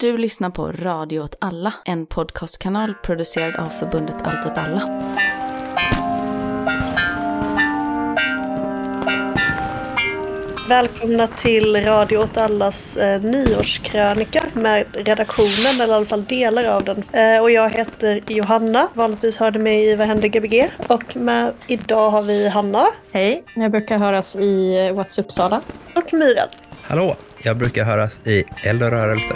Du lyssnar på Radio åt alla, en podcastkanal producerad av förbundet Allt åt alla. Välkomna till Radio åt allas eh, nyårskrönika med redaktionen, eller i alla fall delar av den. Eh, och jag heter Johanna, vanligtvis hör du mig i Vad händer Gbg? Och med idag har vi Hanna. Hej, jag brukar höras i What's Uppsala. Och Myran. Hallå, jag brukar höras i Eld och rörelse.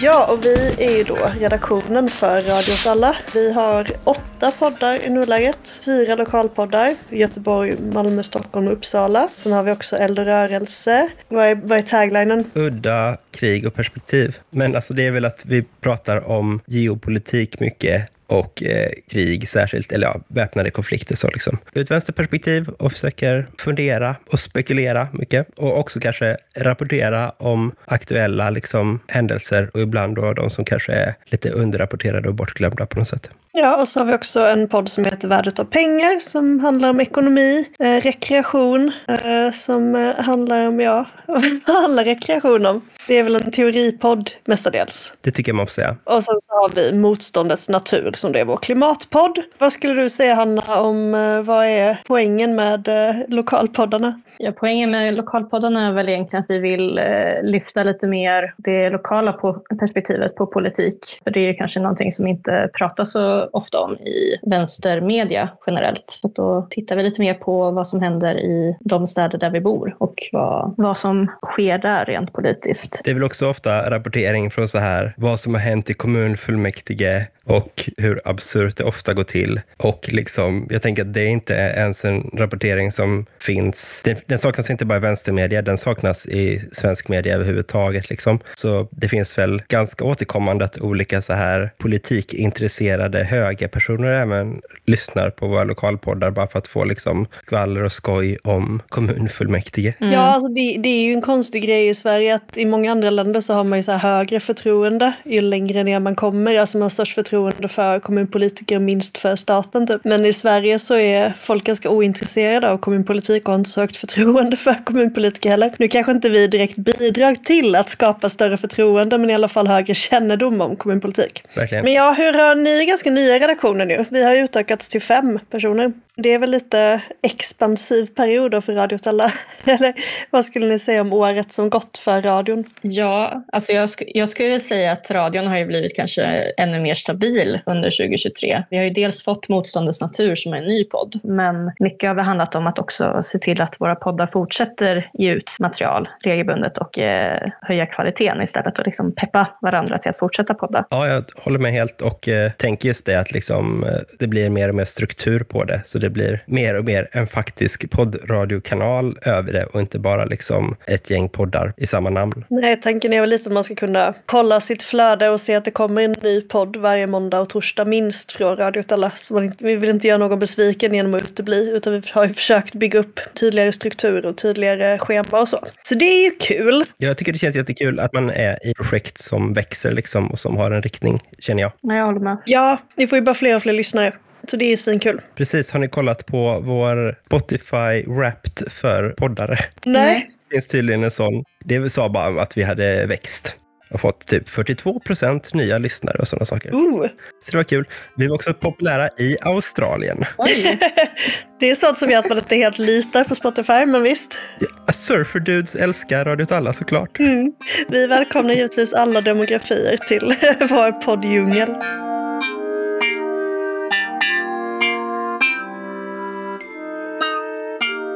Ja, och vi är ju då redaktionen för Radio åt alla. Vi har åtta poddar i nuläget. Fyra lokalpoddar. Göteborg, Malmö, Stockholm och Uppsala. Sen har vi också Eld och rörelse. Vad är, vad är taglinen? Udda, krig och perspektiv. Men alltså det är väl att vi pratar om geopolitik mycket och eh, krig särskilt, eller ja, väpnade konflikter. Så liksom. Ur ett vänsterperspektiv och försöker fundera och spekulera mycket. Och också kanske rapportera om aktuella liksom, händelser och ibland då de som kanske är lite underrapporterade och bortglömda på något sätt. Ja, och så har vi också en podd som heter Värdet av pengar som handlar om ekonomi, eh, rekreation, eh, som eh, handlar om, ja, vad handlar rekreation om? Det är väl en teoripodd mestadels. Det tycker jag man får säga. Och sen så har vi Motståndets natur som det är vår klimatpodd. Vad skulle du säga Hanna om eh, vad är poängen med eh, lokalpoddarna? Ja, poängen med lokalpoddarna är väl egentligen att vi vill eh, lyfta lite mer det lokala på perspektivet på politik. För det är ju kanske någonting som inte pratas så ofta om i vänstermedia generellt. Så då tittar vi lite mer på vad som händer i de städer där vi bor och vad, vad som sker där rent politiskt. Det är väl också ofta rapportering från så här vad som har hänt i kommunfullmäktige och hur absurt det ofta går till. Och liksom, jag tänker att det är inte ens en rapportering som finns. Den, den saknas inte bara i vänstermedia, den saknas i svensk media överhuvudtaget. Liksom. Så det finns väl ganska återkommande att olika så här politikintresserade högerpersoner även lyssnar på våra lokalpoddar bara för att få liksom skvaller och skoj om kommunfullmäktige. Mm. Ja, alltså det, det, är ju en konstig grej i Sverige att i många andra länder så har man ju så här högre förtroende ju längre ner man kommer. Alltså man har störst förtroende för kommunpolitiker och minst för staten typ. Men i Sverige så är folk ganska ointresserade av kommunpolitik och har inte så högt förtroende för kommunpolitiker heller. Nu kanske inte vi direkt bidrar till att skapa större förtroende men i alla fall högre kännedom om kommunpolitik. Verkligen. Men ja, hur har ni ganska nya redaktioner nu? Vi har utökats till fem personer. Det är väl lite expansiv period då för Radio Tella? Eller vad skulle ni säga om året som gått för radion? Ja, alltså jag, sk jag skulle säga att radion har ju blivit kanske ännu mer stabil under 2023. Vi har ju dels fått Motståndets natur som är en ny podd, men mycket har det handlat om att också se till att våra poddar fortsätter ge ut material regelbundet och eh, höja kvaliteten istället och liksom peppa varandra till att fortsätta podda. Ja, jag håller med helt och eh, tänker just det att liksom, eh, det blir mer och mer struktur på det. Så det blir mer och mer en faktisk poddradiokanal över det och inte bara liksom ett gäng poddar i samma namn. Nej, tanken är väl lite att man ska kunna kolla sitt flöde och se att det kommer en ny podd varje måndag och torsdag minst från Radio Tella. Så man vi vill inte göra någon besviken genom att utebli utan vi har ju försökt bygga upp tydligare struktur och tydligare schema och så. Så det är ju kul. Jag tycker det känns jättekul att man är i projekt som växer liksom och som har en riktning, känner jag. Ja, jag håller med. Ja, ni får ju bara fler och fler lyssnare. Så det är svinkul. Precis, har ni kollat på vår Spotify Wrapped för poddare? Nej. Det finns tydligen en sån. Det sa bara att vi hade växt och fått typ 42 procent nya lyssnare och sådana saker. Ooh. Så det var kul. Vi var också populära i Australien. Det är sånt som gör att man inte helt litar på Spotify, men visst. Ja, Surferdudes älskar Radio alla såklart. Mm. Vi välkomnar givetvis alla demografier till vår podddjungel.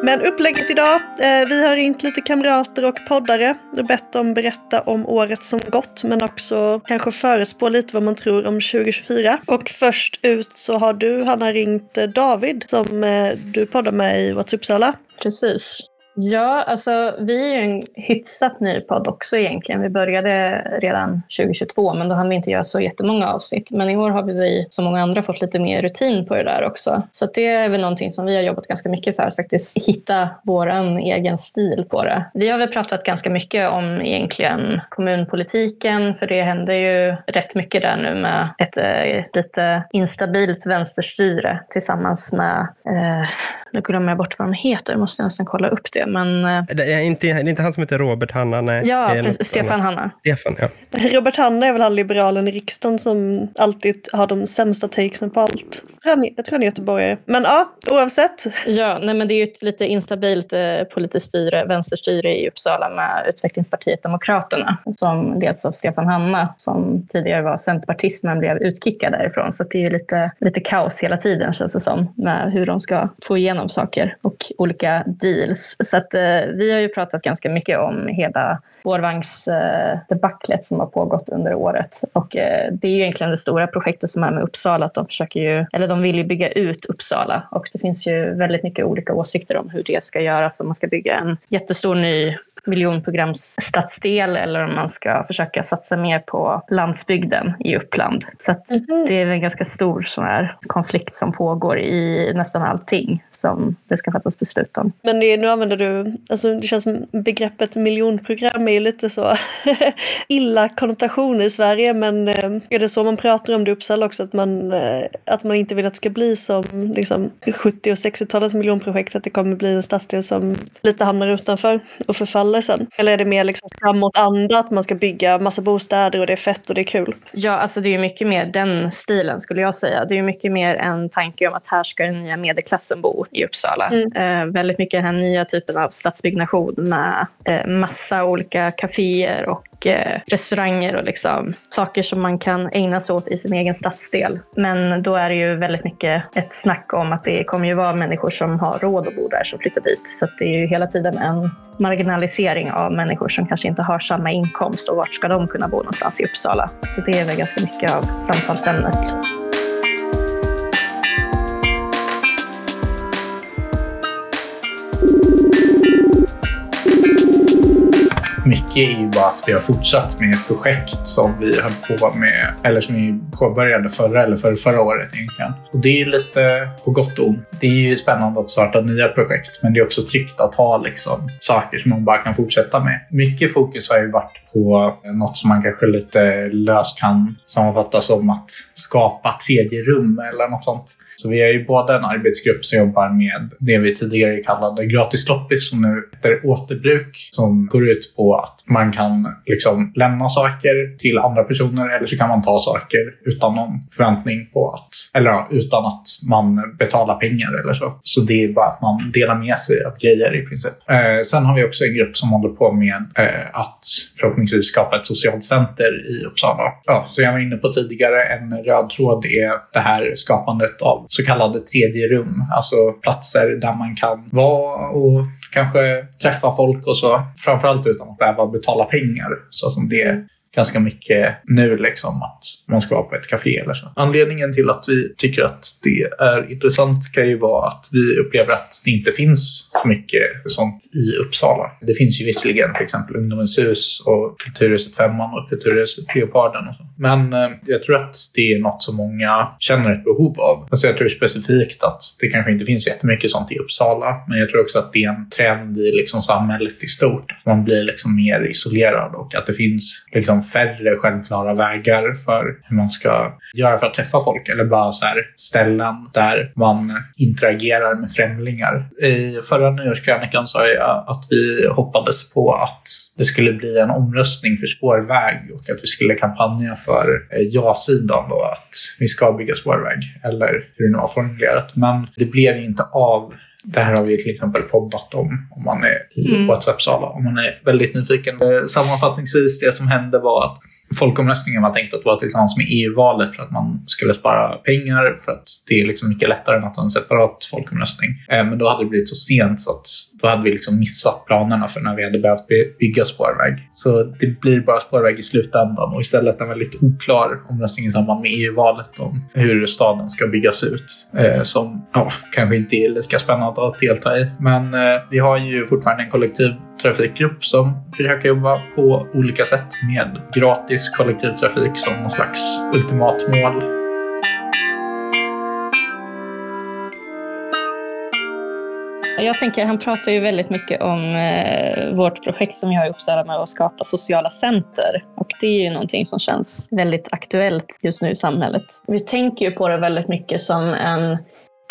Men upplägget idag, eh, vi har ringt lite kamrater och poddare och bett dem berätta om året som gått men också kanske förespå lite vad man tror om 2024. Och först ut så har du Hanna ringt eh, David som eh, du poddar med i What's Uppsala. Precis. Ja, alltså vi är ju en hyfsat ny podd också egentligen. Vi började redan 2022 men då hann vi inte göra så jättemånga avsnitt. Men i år har vi som många andra fått lite mer rutin på det där också. Så det är väl någonting som vi har jobbat ganska mycket för att faktiskt hitta vår egen stil på det. Vi har väl pratat ganska mycket om egentligen kommunpolitiken för det händer ju rätt mycket där nu med ett eh, lite instabilt vänsterstyre tillsammans med, eh, nu glömmer jag bort vad de heter, måste jag nästan kolla upp det. Men, eh, Det är inte, det är inte han som heter Robert Hanna? Nej. ja, precis, Stefan annat. Hanna. Stefan, ja. Robert Hanna är väl han liberalen i riksdagen som alltid har de sämsta takesen på allt. Han, jag tror han är göteborgare. Men ja, oavsett. Ja, nej, men det är ju ett lite instabilt eh, politiskt styre, vänsterstyre i Uppsala med utvecklingspartiet Demokraterna som leds av Stefan Hanna som tidigare var centerpartist men blev utkickad därifrån. Så det är ju lite, lite kaos hela tiden känns det som med hur de ska få igenom saker och olika deals. Så att, eh, vi har ju pratat ganska mycket om hela spårvagnsdebaclet som har pågått under året. Och eh, det är ju egentligen det stora projektet som är med Uppsala, att de försöker ju, eller de vill ju bygga ut Uppsala och det finns ju väldigt mycket olika åsikter om hur det ska göras, om man ska bygga en jättestor ny miljonprogramsstadsdel eller om man ska försöka satsa mer på landsbygden i Uppland. Så att Mhm. det är en ganska stor sån här konflikt som pågår i nästan allting som det ska fattas beslut om. Men det, nu använder du, alltså det känns som begreppet miljonprogram är ju lite så illa konnotationer i Sverige men eh, är det så man pratar om det i Uppsala också att man, eh, att man inte vill att det ska bli som liksom 70 och 60-talets miljonprojekt så att det kommer bli en stadsdel som lite hamnar utanför och förfaller sen? Eller är det mer liksom framåt anda att man ska bygga massa bostäder och det är fett och det är kul? Ja, alltså det är ju mycket mer den stilen skulle jag säga. Det är ju mycket mer en tanke om att här ska den nya medelklassen bo i Uppsala. Eh, väldigt mycket den här nya typen av stadsbyggnation med eh, massa olika kaféer och eh, restauranger och liksom saker som man kan ägna sig åt i sin egen stadsdel. Men då är det ju väldigt mycket ett snack om att det kommer ju vara människor som har råd att bo där som flyttar dit. Så det är ju hela tiden en marginalisering av människor som kanske inte har samma inkomst och vart ska de kunna bo någonstans i Uppsala. Så det är väl ganska mycket av samtalsämnet. Mycket är ju bara att vi har fortsatt med ett projekt som vi höll på med, eller som vi påbörjade förra eller förra, förra året egentligen. Och det är ju lite på gott och ont. Det är ju spännande att starta nya projekt, men det är också tryggt att ha liksom, saker som man bara kan fortsätta med. Mycket fokus har ju varit på eh, något som man kanske lite löst kan sammanfatta som att skapa tredje rum eller något sånt. Så vi är ju båda en arbetsgrupp som jobbar med det vi tidigare kallade gratis loppis som nu heter återbruk som går ut på att man kan liksom lämna saker till andra personer eller så kan man ta saker utan någon förväntning på att, eller ja, utan att man betalar pengar eller så. Så det är bara att man delar med sig av grejer i princip. Eh, sen har vi också en grupp som håller på med eh, att förhoppningsvis skapa ett socialt center i Uppsala. Ja, som jag var inne på tidigare, en röd tråd är det här skapandet av så kallade tredje rum, alltså platser där man kan vara och kanske träffa folk och så. Framförallt utan att behöva betala pengar, så som det ganska mycket nu, liksom, att man ska vara på ett café eller så. Anledningen till att vi tycker att det är intressant kan ju vara att vi upplever att det inte finns så mycket sånt i Uppsala. Det finns ju visserligen till exempel Ungdomens hus och Kulturhuset Femman och Kulturhuset Leoparden och så. Men eh, jag tror att det är något som många känner ett behov av. Alltså jag tror specifikt att det kanske inte finns jättemycket sånt i Uppsala, men jag tror också att det är en trend i liksom samhället i stort. Man blir liksom mer isolerad och att det finns liksom färre självklara vägar för hur man ska göra för att träffa folk eller bara så här ställen där man interagerar med främlingar. I förra nyårskrönikan sa jag att vi hoppades på att det skulle bli en omröstning för spårväg och att vi skulle kampanja för eh, ja-sidan då, att vi ska bygga spårväg eller hur det nu var formulerat. Men det blev inte av det här har vi till exempel poddat om, om man är i Mm. WhatsApp-sala, om man är väldigt nyfiken. Eh, Sammanfattningsvis, det som hände var att folkomröstningen var tänkt att vara tillsammans med EU-valet för att man skulle spara pengar för att det är liksom mycket lättare än att ha en separat folkomröstning. Eh, men då hade det blivit så sent så att då hade vi liksom missat planerna för när vi hade behövt bygga spårväg. Så det blir bara spårväg i slutändan och istället en väldigt oklar omröstning i samband med EU-valet om hur staden ska byggas ut. Eh, som ja, kanske inte är lika spännande att delta i. Men eh, vi har ju fortfarande en kollektiv trafikgrupp som försöker jobba på olika sätt med gratis kollektivtrafik som någon slags ultimat mål. Jag tänker, han pratar ju väldigt mycket om eh, vårt projekt som vi har i Uppsala med att skapa sociala center. Och det är ju någonting som känns väldigt aktuellt just nu i samhället. Vi tänker ju på det väldigt mycket som en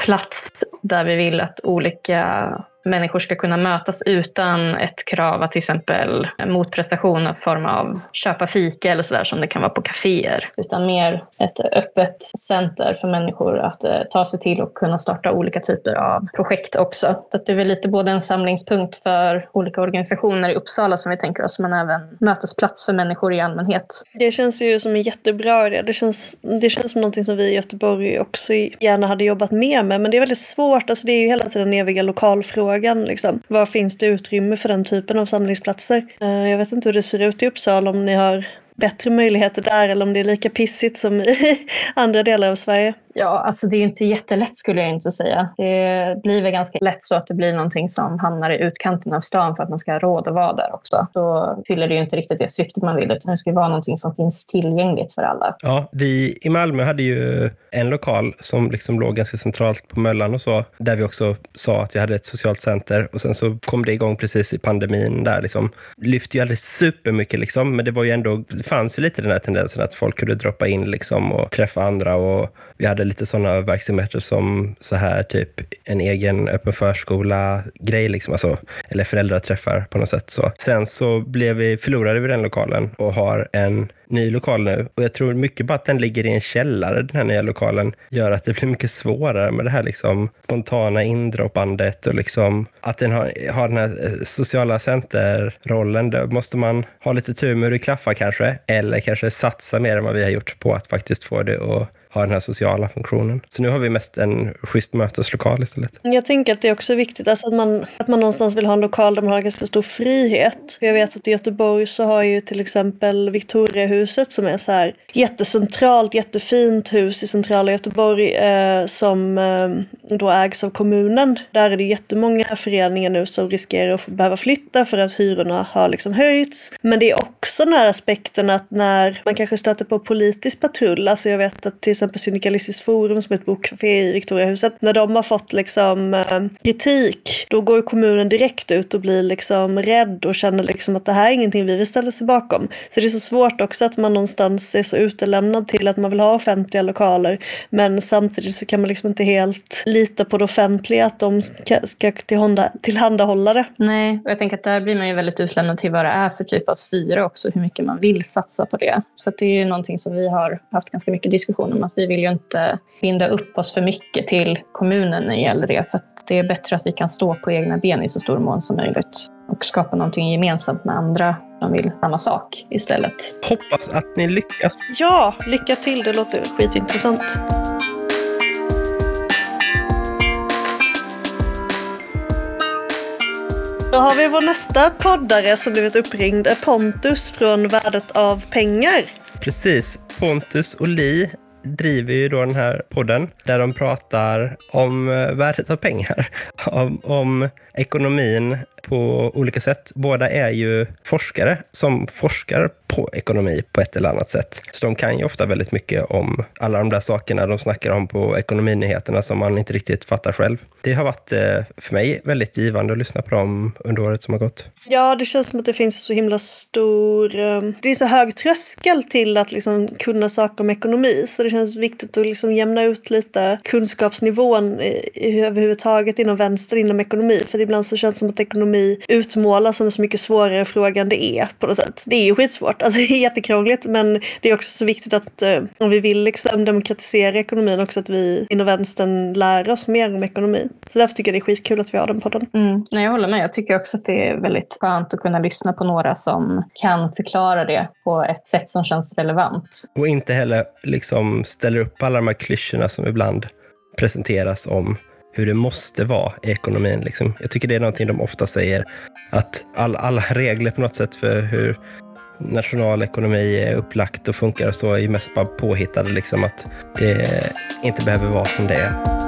plats där vi vill att olika människor ska kunna mötas utan ett krav att till exempel motprestation i form av köpa fika eller sådär som det kan vara på kaféer. Utan mer ett öppet center för människor att eh, ta sig till och kunna starta olika typer av projekt också. Så det är väl lite både en samlingspunkt för olika organisationer i Uppsala som vi tänker oss, men även mötesplats för människor i allmänhet. Det känns ju som en jättebra idé. Det känns, det känns som någonting som vi i Göteborg också gärna hade jobbat mer med. Men det är väldigt svårt. Alltså det är ju hela tiden eviga lokalfrågor frågan. Liksom. Var finns det utrymme för den typen av samlingsplatser? Eh, jag vet inte hur det ser ut i Uppsala om ni har bättre möjligheter där eller om det är lika pissigt som i andra delar av Sverige. Ja, alltså det är inte jättelätt skulle jag inte säga. Det blir väl ganska lätt så att det blir någonting som hamnar i utkanten av stan för att man ska ha råd att vara där också. Då fyller det ju inte riktigt det syftet man vill, utan det ska vara någonting som finns tillgängligt för alla. Ja, vi i Malmö hade ju en lokal som liksom låg ganska centralt på Möllan och så, där vi också sa att vi hade ett socialt center och sen så kom det igång precis i pandemin där liksom. Lyfte ju aldrig supermycket liksom, men det var ju ändå, det fanns ju lite den här tendensen att folk kunde droppa in liksom och träffa andra och vi hade lite sådana verksamheter som så här typ en egen öppen förskola-grej, liksom, alltså, eller föräldraträffar på något sätt. Så. Sen så blev vi, förlorade vi den lokalen och har en ny lokal nu. Och jag tror mycket bara att den ligger i en källare, den här nya lokalen, gör att det blir mycket svårare med det här liksom spontana indroppandet och liksom att den har, har den här eh, sociala centerrollen. Då måste man ha lite tur med hur det klaffar kanske, eller kanske satsa mer än vad vi har gjort på att faktiskt få det att ha den här sociala funktionen. Så nu har vi mest en schysst möteslokal istället. Jag tänker att det är också viktigt alltså att, man, att man någonstans vill ha en lokal där man har ganska stor frihet. Jag vet att i Göteborg så har ju till exempel Victoriahuset som är så här jättecentralt, jättefint hus i centrala Göteborg eh, som eh, då ägs av kommunen. Där är det jättemånga föreningar nu som riskerar att behöva flytta för att hyrorna har liksom höjts. Men det är också den här aspekten att när man kanske stöter på politisk patrull, alltså jag vet att till exempel Syndikalistiskt forum som är ett bokcafé i Victoriahuset, när de har fått liksom eh, kritik, då går kommunen direkt ut och blir liksom rädd och känner liksom att det här är ingenting vi vill ställa sig bakom. Så det är så svårt också att man någonstans är så utelämnad till att man vill ha offentliga lokaler, men samtidigt så kan man liksom inte helt lita på det offentliga att de ska, ska tillhanda, tillhandahålla det. Nej, och jag tänker att där blir man ju väldigt utlämnad till vad det är för typ av styre också, hur mycket man vill satsa på det. Så det är ju någonting som vi har haft ganska mycket diskussion om att vi vill ju inte binda upp oss för mycket till kommunen när det gäller det. För att det är bättre att vi kan stå på egna ben i så stor mån som möjligt och skapa någonting gemensamt med andra som vill samma sak istället. Hoppas att ni lyckas. Ja, lycka till. Det låter skitintressant. Då har vi vår nästa poddare som blivit uppringd, Pontus från Värdet av pengar. Precis. Pontus och Li driver ju då den här podden där de pratar om eh, värdet av pengar, om, om ekonomin på olika sätt. Båda är ju forskare som forskar på ekonomi på ett eller annat sätt. Så de kan ju ofta väldigt mycket om alla de där sakerna de snackar om på ekonominyheterna som man inte riktigt fattar själv. Det har varit eh, för mig väldigt givande att lyssna på dem under året som har gått. Ja, det känns som att det finns så himla stor... Eh, det är så hög tröskel till att liksom kunna saker om ekonomi, så det känns viktigt att liksom jämna ut lite kunskapsnivån överhuvudtaget inom vänster inom ekonomi. För ibland så känns det som att ekonomi utmålas som en så mycket svårare fråga än det är på något sätt. Det är ju skitsvårt, alltså det är jättekrångligt men det är också så viktigt att eh, om vi vill liksom demokratisera ekonomin också att vi inom vänstern lär oss mer om ekonomi. Så därför tycker jag det är skitkul att vi har den podden. Mm. Nej, jag håller med. Jag tycker också att det är väldigt skönt att kunna lyssna på några som kan förklara det på ett sätt som känns relevant. Och inte heller liksom ställer upp alla de här klyschorna som ibland presenteras om hur det måste vara i ekonomin. Liksom. Jag tycker det är någonting de ofta säger, att all, alla regler på något sätt för hur nationalekonomi är upplagt och funkar och så är mest bara påhittade, liksom, att det inte behöver vara som det är.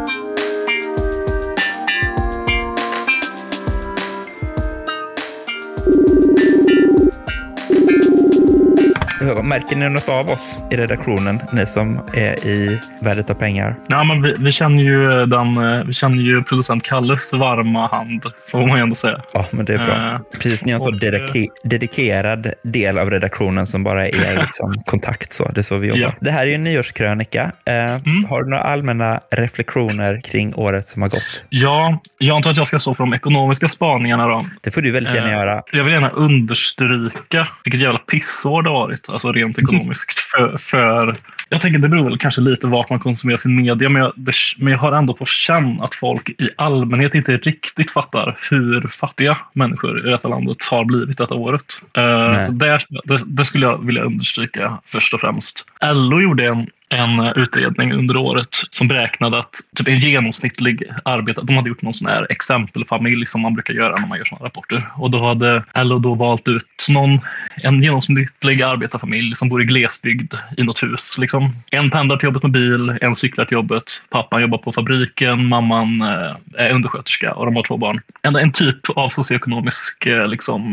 Märker ni något av oss i redaktionen, ni som är i värdet av pengar? Ja, men vi, vi, känner ju den, eh, vi känner ju producent Kalles varma hand, får man ju ändå säga. Ja, men det är bra. Eh, Precis, ni är en så och, dedike- dedikerad del av redaktionen som bara är liksom, kontakt. Så. Det är så vi jobbar. Ja. Det här är ju en nyårskrönika. Eh, Mm. Har du några allmänna reflektioner kring året som har gått? Ja, jag antar att jag ska stå för de ekonomiska spaningarna då. Det får du väldigt gärna Eh, göra. Jag vill gärna understryka vilket jävla pissår det har varit, alltså rent ekonomiskt. för, för Jag tänker det beror väl kanske lite vart man konsumerar sin media, men jag, det, men jag har ändå på känn att folk i allmänhet inte riktigt fattar hur fattiga människor i detta landet har blivit detta året. Nej. så där, det, det skulle jag vilja understryka först och främst. LO gjorde en en eh, utredning under året som beräknade att typ en genomsnittlig arbetare, de hade gjort någon sån här exempelfamilj som man brukar göra när man gör såna rapporter. Och då hade LO då valt ut någon, en genomsnittlig arbetarfamilj som bor i glesbygd i något hus. Liksom. En pendlar till jobbet med bil, en cyklar till jobbet, pappan jobbar på fabriken, mamman eh, är undersköterska och de har två barn. En, en typ av socioekonomisk eh, liksom,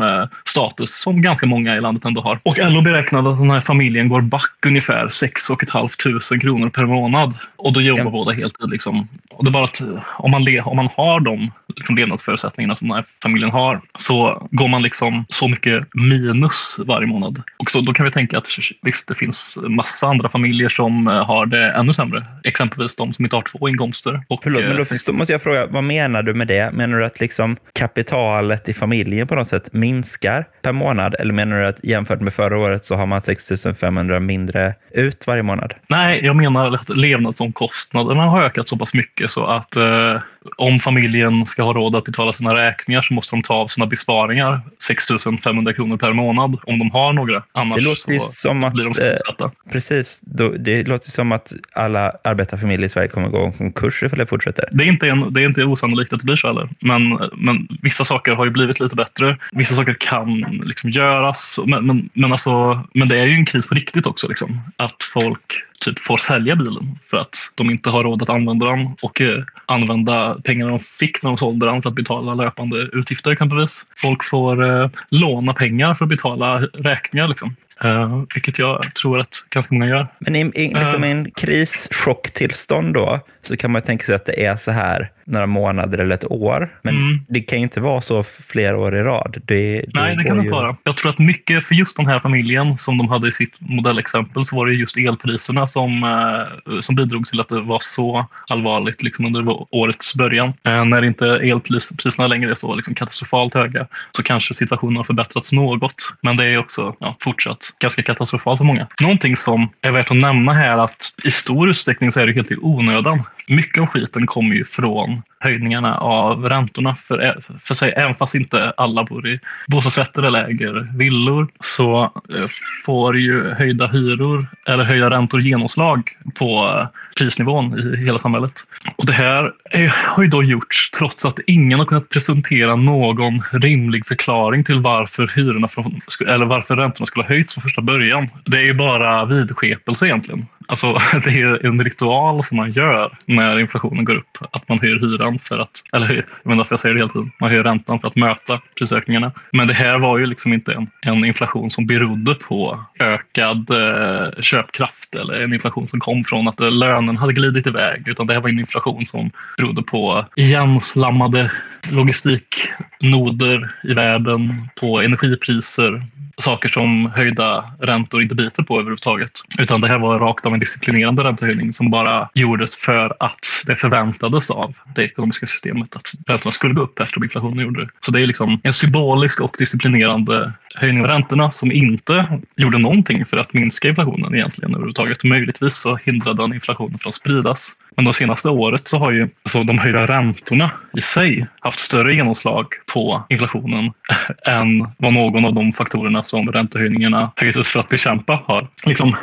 status som ganska många i landet ändå har. Och LO beräknade att den här familjen går back ungefär 6 500 kronor per månad. Och då jobbar Ja. båda heltid. Liksom. Och det är bara att om man, le, om man har de liksom, levnadsförutsättningarna som den här familjen har så går man liksom så mycket minus varje månad. Och så, då kan vi tänka att visst, det finns massa andra familjer som eh, har det ännu sämre. Exempelvis de som inte har två inkomster. Och, Förlåt, men eh, då förstår, måste jag fråga, vad menar du med det? Menar du att liksom kapitalet i familjen på något sätt minskar per månad? Eller menar du att jämfört med förra året så har man 6 500 mindre ut varje månad? Nej, jag menar att levnadsomkostnaderna har ökat så pass mycket så att eh, om familjen ska ha råd att betala sina räkningar så måste de ta av sina besparingar 6 500 kronor per månad om de har några. Annars Det låter så som att, blir de eh, skuldsatta. Precis, då, det låter som att alla arbetarfamiljer i Sverige kommer gå i konkurs ifall det fortsätter. Det är, inte en, det är inte osannolikt att det blir så heller. Men, men vissa saker har ju blivit lite bättre. Vissa saker kan liksom göras. Men, men, men, alltså, men det är ju en kris på riktigt också. Liksom. Att folk typ får sälja bilen för att de inte har råd att använda den och eh, använda pengarna de fick när de sålde den för att betala löpande utgifter exempelvis. Folk får eh, låna pengar för att betala räkningar. Liksom. Eh, vilket jag tror att ganska många gör. Men i, i liksom Eh. en krisschocktillstånd då, så kan man tänka sig att det är så här några månader eller ett år. Men Mm. det kan ju inte vara så flera år i rad. Det, Nej, det kan det inte vara. Jag tror att mycket för just den här familjen som de hade i sitt modellexempel så var det just elpriserna som, eh, som bidrog till att det var så allvarligt liksom under årets början. Eh, när inte elpriserna längre är så liksom katastrofalt höga så kanske situationen har förbättrats något. Men det är också ja, fortsatt ganska katastrofalt för många. Någonting som är värt att nämna här är att i stor utsträckning så är det helt i onödan. Mycket av skiten kommer ju från höjningarna av räntorna. För, eh, för sig, även fast inte alla bor i bostadsrätter eller äger villor så eh, får ju höjda hyror eller höjda räntor genomslag på eh, prisnivån i hela samhället. Och det här är, har ju då gjorts trots att ingen har kunnat presentera någon rimlig förklaring till varför hyrorna från, eller varför räntorna skulle ha höjts från första början. Det är ju bara vidskepelse egentligen. Alltså, det är en ritual som man gör när inflationen går upp. Att man höjer hyran för att, eller jag menar, varför jag säger det hela tiden, man höjer räntan för att möta prisökningarna. Men det här var ju liksom inte en, en inflation som berodde på ökad eh, köpkraft eller en inflation som kom från att eh, lönen hade glidit iväg. Utan det här var en inflation som berodde på igenslammade logistiknoder i världen, på energipriser, saker som höjda räntor inte biter på överhuvudtaget. Utan det här var rakt av en disciplinerande räntehöjning som bara gjordes för att det förväntades av det ekonomiska systemet att räntorna skulle gå upp eftersom inflationen gjorde det. Så det är liksom en symbolisk och disciplinerande höjning av räntorna som inte gjorde någonting för att minska inflationen egentligen överhuvudtaget. Möjligtvis så hindrade den inflationen från att spridas. Men de senaste året så har ju alltså de höjda räntorna i sig haft större genomslag på inflationen än vad någon av de faktorerna som räntehöjningarna höjdes för att bekämpa har. Liksom,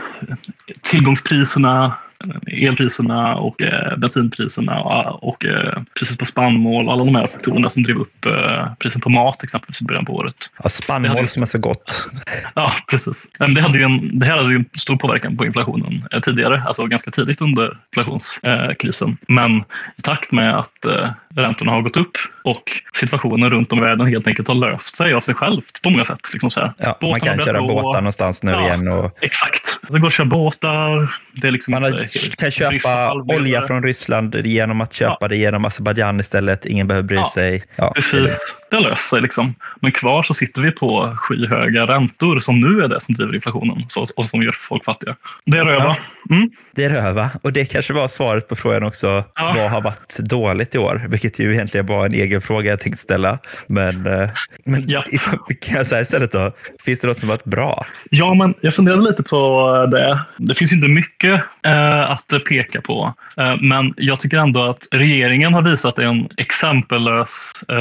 tillgångspriserna elpriserna och eh, bensinpriserna och, och eh, priset på spannmål. Alla de här faktorerna som drev upp eh, prisen på mat exempelvis i början på året. Ja, spannmål hade- som är så gott. Ja, precis. Men det, hade ju en, det här hade ju en stor påverkan på inflationen eh, tidigare, alltså ganska tidigt under inflationskrisen. Men i takt med att eh, räntorna har gått upp och situationen runt om i världen helt enkelt har löst sig av sig självt på många sätt. Liksom så. Ja, man kan köra gå. båtar någonstans nu Ja. igen. Och Exakt. Det går att köra båtar. Det är liksom man har, kan köpa olja från Ryssland genom att köpa det genom Azerbajdzjan istället. Ingen behöver bry Ja, sig. Ja, Precis, det löser sig. Liksom. Men kvar så sitter vi på skyhöga räntor som nu är det som driver inflationen och som gör folk fattiga. Det är röva. Mm. Det är röva. Och det kanske var svaret på frågan också. Ja. Vad har varit dåligt i år? Vilket ju egentligen var en egen fråga jag tänkte ställa. Men, eh, men Ja. kan jag säga istället då? Finns det något som varit bra? Ja, men jag funderade lite på det. Det finns inte mycket eh, att peka på. Eh, men jag tycker ändå att regeringen har visat en exempellös eh,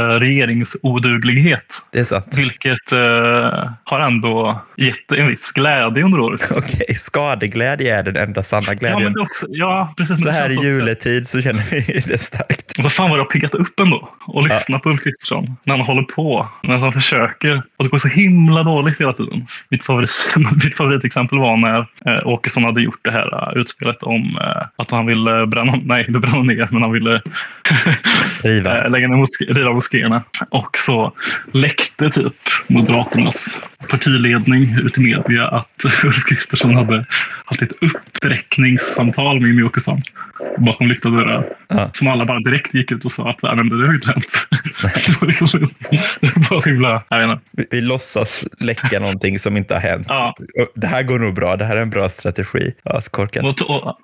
regeringsoduglighet. Det är sant. Vilket eh, har ändå gett en viss glädje under året. Okej, skadeglädje är den enda sanna Ja, glädjen. men det också, ja, precis. Så här i också- juletid så känner vi det starkt. Vad fan var det har piggat upp ändå? Och lyssna på Ulf Kristersson när han håller på, när han försöker. Och det går så himla dåligt hela tiden. Mitt, favorit, mitt favoritexempel var när eh, Åkesson hade gjort det här eh, utspelet om eh, att han ville bränna, nej inte bränna ner, men han ville Riva. eh, lägga ner riva moskéerna. Och så läckte typ Moderaternas partiledning ut i media att Ulf Kristersson hade haft ett uppräckningssamtal med Jimmie Åkesson bakom lyckta dörrar. Ja. Som alla bara direkt gick ut och sa att "Nej, men det har ju inte hänt. det var liksom, det var så himla, jag vet inte. Vi, vi låtsas läcka någonting som inte har hänt. Ja. Det här går nog bra. Det här är en bra strategi. Ja, så korkat.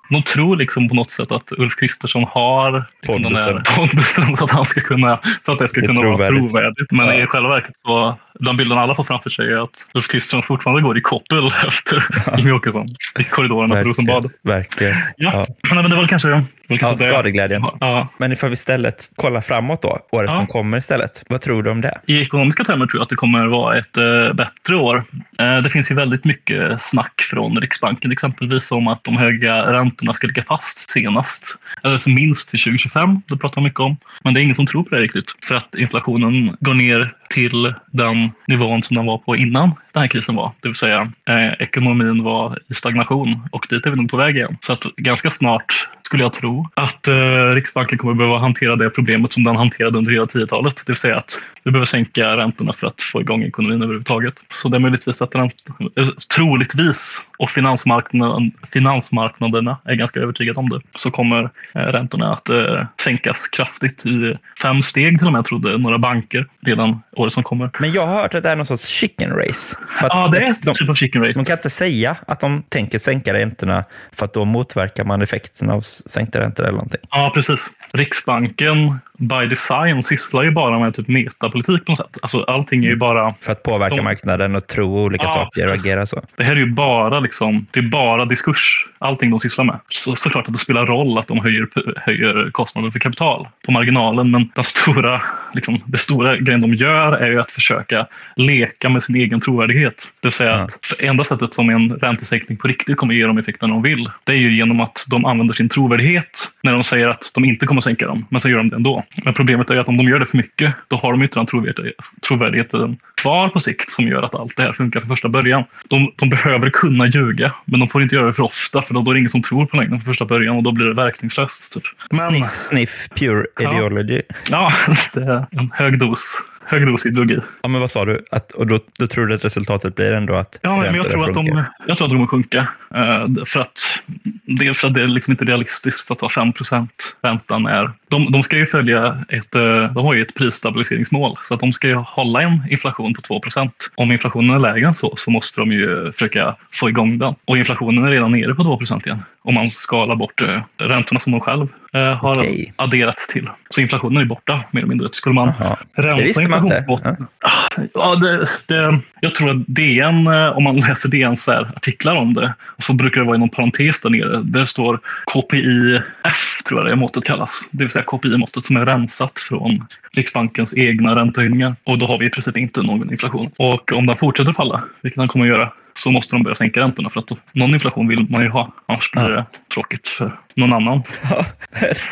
De, tror liksom på något sätt att Ulf Kristersson har liksom den Pondusen. så att, han ska kunna, så att det ska Det kunna vara trovärdigt. trovärdigt. Men Ja. i själva verket så den bilden alla får framför sig är att Ulf Kristersson fortfarande går i koppel efter Jimmie Åkesson i korridorerna på Rosenbad. Verkligen. Ja, Ja. Men, det var kanske, det var Ja, skadeglädjen. Ja. Men ifall vi istället kollar framåt då, året Ja. som kommer istället. Vad tror du om det? I ekonomiska termer tror jag att det kommer vara ett eh, bättre år. Eh, det finns ju väldigt mycket snack från Riksbanken exempelvis om att de höga räntorna ska ligga fast senast. Alltså minst till 2025. Det pratar man mycket om. Men det är ingen som tror på det riktigt. För att inflationen går ner till den nivån som den var på innan den här krisen var. Det vill säga eh, ekonomin var i stagnation och dit är vi nog på väg igen. Så att ganska snart skulle jag tro att eh, Riksbanken kommer behöva hantera det problemet som den hanterade under hela 10-talet. Det vill säga att vi behöver sänka räntorna för att få igång ekonomin överhuvudtaget. Så det är möjligtvis att ränt, eh, troligtvis, och finansmarknaden, finansmarknaderna är ganska övertygade om det, så kommer eh, räntorna att eh, sänkas kraftigt i fem steg till och med, trodde några banker redan året som kommer. Men jag har hört att det är någon sorts chicken race. Ja, det är ett de, typ av chicken race. de kan inte säga att de tänker sänka räntorna för att då motverkar man effekten av sänkta räntor eller någonting. Ja, precis. Riksbanken by design sysslar ju bara med typ metapolitik på något sätt. Alltså allting är ju bara För att påverka De- marknaden och tro olika Ja, saker och precis. agera så. Det här är ju bara, liksom, det är bara diskurs, allting de sysslar med. Så, såklart att det spelar roll att de höjer, höjer kostnaden för kapital på marginalen, men den stora, liksom, det stora grejen de gör är ju att försöka leka med sin egen trovärdighet. Det vill säga Ja. att enda sättet som en räntesänkning på riktigt kommer ge dem effekten de vill, det är ju genom att de använder sin trovärdighet när de säger att de inte kommer sänka dem, men så gör de det ändå. Men problemet är ju att om de gör det för mycket, då har de inte den trovärdighet- trovärdigheten kvar på sikt som gör att allt det här funkar från första början. De, de behöver kunna ljuga, men de får inte göra det för ofta för då, då är det ingen som tror på längden från första början och då blir det verkningslöst. Typ. Men Sniff, sniff, pure Ja. ideology. ja, det är en hög dos. Hög dos ideologi. Ja, men vad sa du? Att, och då, då tror du att resultatet blir ändå att Ja, men jag tror, att de, jag tror att de kommer sjunka. Eh, för att, dels för att det är liksom inte realistiskt för att vara 5% räntan är. De, de ska ju följa ett, eh, de har ju ett prisstabiliseringsmål så att de ska ju hålla en inflation på 2% Om inflationen är lägre än så så måste de ju försöka få igång den. Och inflationen är redan nere på 2% igen om man skalar bort eh, räntorna som de själv eh, har Okej. adderat till. Så inflationen är borta mer eller mindre. Skulle man Jaha. rensa inflationsbotten- Ja. Ja, det, det, jag tror att DN, eh, om man läser DNs här artiklar om det, så brukar det vara i någon parentes där nere. Där står KPIF, tror jag det måttet kallas. Det vill säga KPI-måttet som är rensat från Riksbankens egna räntehöjningar. Och då har vi i princip inte någon inflation. Och om den fortsätter falla, vilket den kommer att göra, så måste de börja sänka räntorna för att någon inflation vill man ju ha. Annars blir det tråkigt för någon annan. Ja.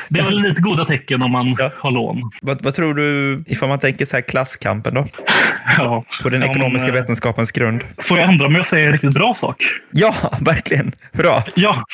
Det är väl lite goda tecken om man Ja. har lån. Vad, vad tror du, ifall man tänker så här klasskampen då? Ja. På den Ja, men, ekonomiska eh, vetenskapens grund? Får jag ändra mig och säga en riktigt bra sak? Ja, verkligen. Bra. Ja,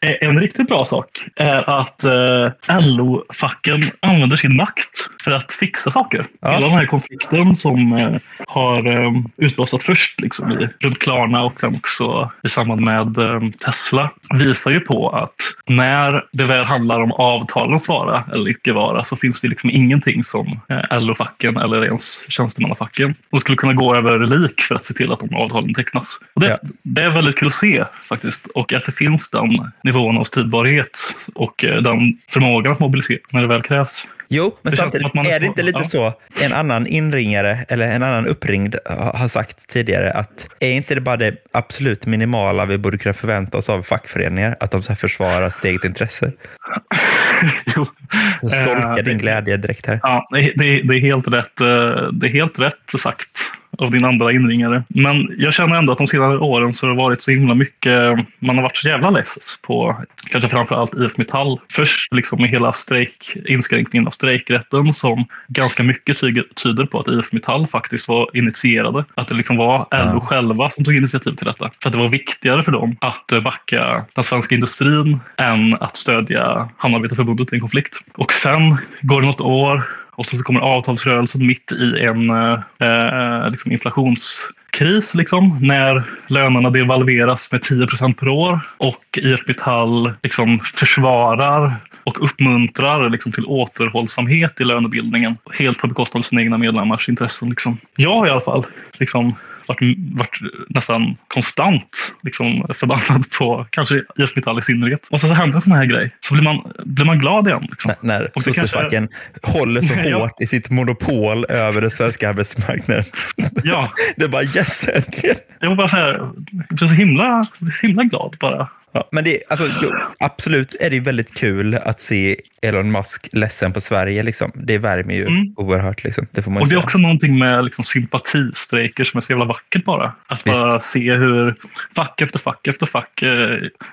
eh, en riktigt bra sak är att eh, LO-facken använder sin makt för att fixa saker. Hela den här konflikten som eh, har eh, utblåsat först liksom, i, runt Klarna och sen också i samband med eh, Tesla visar ju på att när det väl handlar om avtalens vara eller icke vara så finns det liksom ingenting som eh, LO-facken eller ens tjänstemannafacken de skulle kunna gå över lik för att se till att de avtalen tecknas. Och det, Ja. det är väldigt kul att se faktiskt och att det finns den nivån av styrbarhet och eh, den förmågan att mobilisera när det väl krävs. Jo, men Det samtidigt är det inte lite ja. så, en annan inringare eller en annan uppringd ha- har sagt tidigare att är inte det bara det absolut minimala vi borde kunna förvänta oss av fackföreningar, att de så här försvarar sitt eget intresse? Jo. Solkar Eh, din glädje direkt här. Ja, det, det, det, är helt rätt, eh, det är helt rätt sagt av din andra inringare. Men jag känner ändå att de senaste åren så har det varit så himla mycket, man har varit så jävla less på kanske framförallt IF Metall. Först liksom med hela strejk, inskränkningen av strejkrätten som ganska mycket tyder på att IF Metall faktiskt var initierade. Att det liksom var LO Ja. själva som tog initiativ till detta. För att det var viktigare för dem att eh, backa den svenska industrin än att stödja Hamnarbetarförbundet i en konflikt. Och sen går det något år och sen så kommer avtalsrörelsen mitt i en eh, eh liksom inflations inflationskris liksom, när lönerna devalveras med 10% per år och IF Metall liksom försvarar och uppmuntrar liksom till återhållsamhet i lönebildningen helt på bekostnad av sina egna medlemmars intressen. Liksom. Jag i alla fall liksom, varit, varit nästan konstant liksom, förbannad på kanske IF Metall i synnerhet. Och så, så händer en sån här grej så blir man, blir man glad igen. Liksom. N- När det kanske- sossefacken håller så Ja. hårt i sitt monopol över den svenska arbetsmarknaden. Ja, Det är bara yes, jag var bara så här, jag blev så himla, himla glad bara. Ja, men det, alltså, absolut är det väldigt kul att se Elon Musk ledsen på Sverige. Liksom. Det värmer ju Mm. oerhört. Liksom. Det får man Och det är också någonting med liksom sympatistrejker som är så jävla vackert bara. Att bara se hur fack efter fack efter fack eh,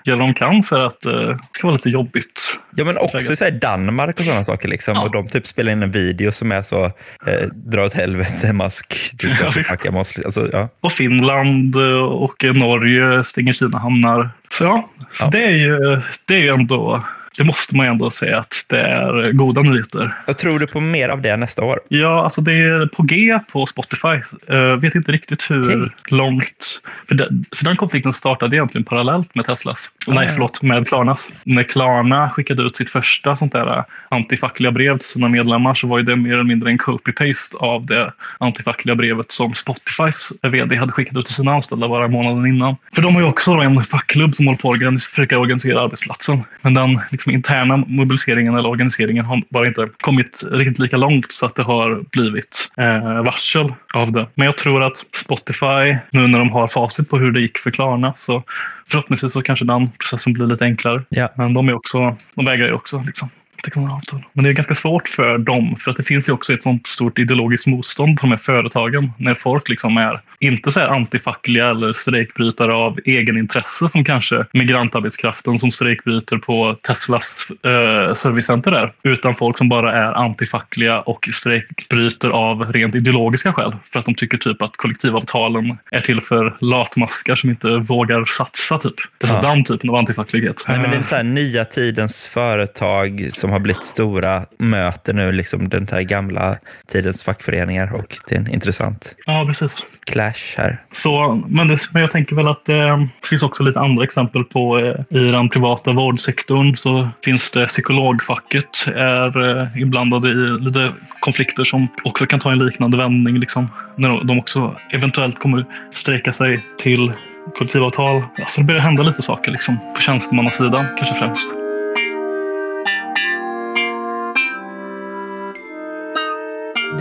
gör de kan för att eh, det ska vara lite jobbigt. Ja, men också så här, Danmark och sådana saker. Liksom. Ja. Och de typ spelar in en video som är så, eh, dra åt helvete Musk, du ska Ja, visst. Alltså, ja. Och Finland eh, och Norge stänger sina hamnar. Så ja, Ja. Det, är ju, det är ju ändå, det måste man ju ändå säga att det är goda nyheter. Jag tror du på mer av det nästa år? Ja, alltså det är på G på Spotify. Uh, vet inte riktigt hur Okej. långt. För, den- för den konflikten startade egentligen parallellt med Teslas. Nej, Ah. förlåt, med Klarnas. När Klarna skickade ut sitt första sånt där eh, antifackliga brev till sina medlemmar så var ju det mer eller mindre en copy-paste av det antifackliga brevet som Spotifys vd hade skickat ut till sina anställda bara månaden innan. För de har ju också en fackklubb som håller på att försöka organisera arbetsplatsen. Men den liksom, interna mobiliseringen eller organiseringen har bara inte kommit riktigt lika långt så att det har blivit eh, varsel av det. Men jag tror att Spotify, nu när de har facit på hur det gick för Klarna, så förhoppningsvis så kanske den processen blir lite enklare. Ja. Men de, är också, de vägrar ju också liksom, teckna avtal. Men det är ganska svårt för dem för att det finns ju också ett sånt stort ideologiskt motstånd på de här företagen när folk liksom är inte så här antifackliga eller strejkbrytare av egenintresse som kanske migrantarbetskraften som strejkbryter på Teslas eh, servicecenter är. Utan folk som bara är antifackliga och strejkbryter av rent ideologiska skäl. För att de tycker typ att kollektivavtalen är till för latmaskar som inte vågar satsa typ. Det är Ja. ja. den typen av antifacklighet. Nej, men det är så här, nya tidens företag som har blivit stora möter nu liksom den här gamla tidens fackföreningar och det är en intressant Ja, precis. clash här. Så, men, det, men jag tänker väl att eh, det finns också lite andra exempel på eh, i den privata vårdsektorn så finns det psykologfacket är eh, inblandade i lite konflikter som också kan ta en liknande vändning. Liksom, när de, också eventuellt kommer strejka sig till kollektivavtal. Så det börjar hända lite saker liksom, på tjänstemannasidan kanske främst.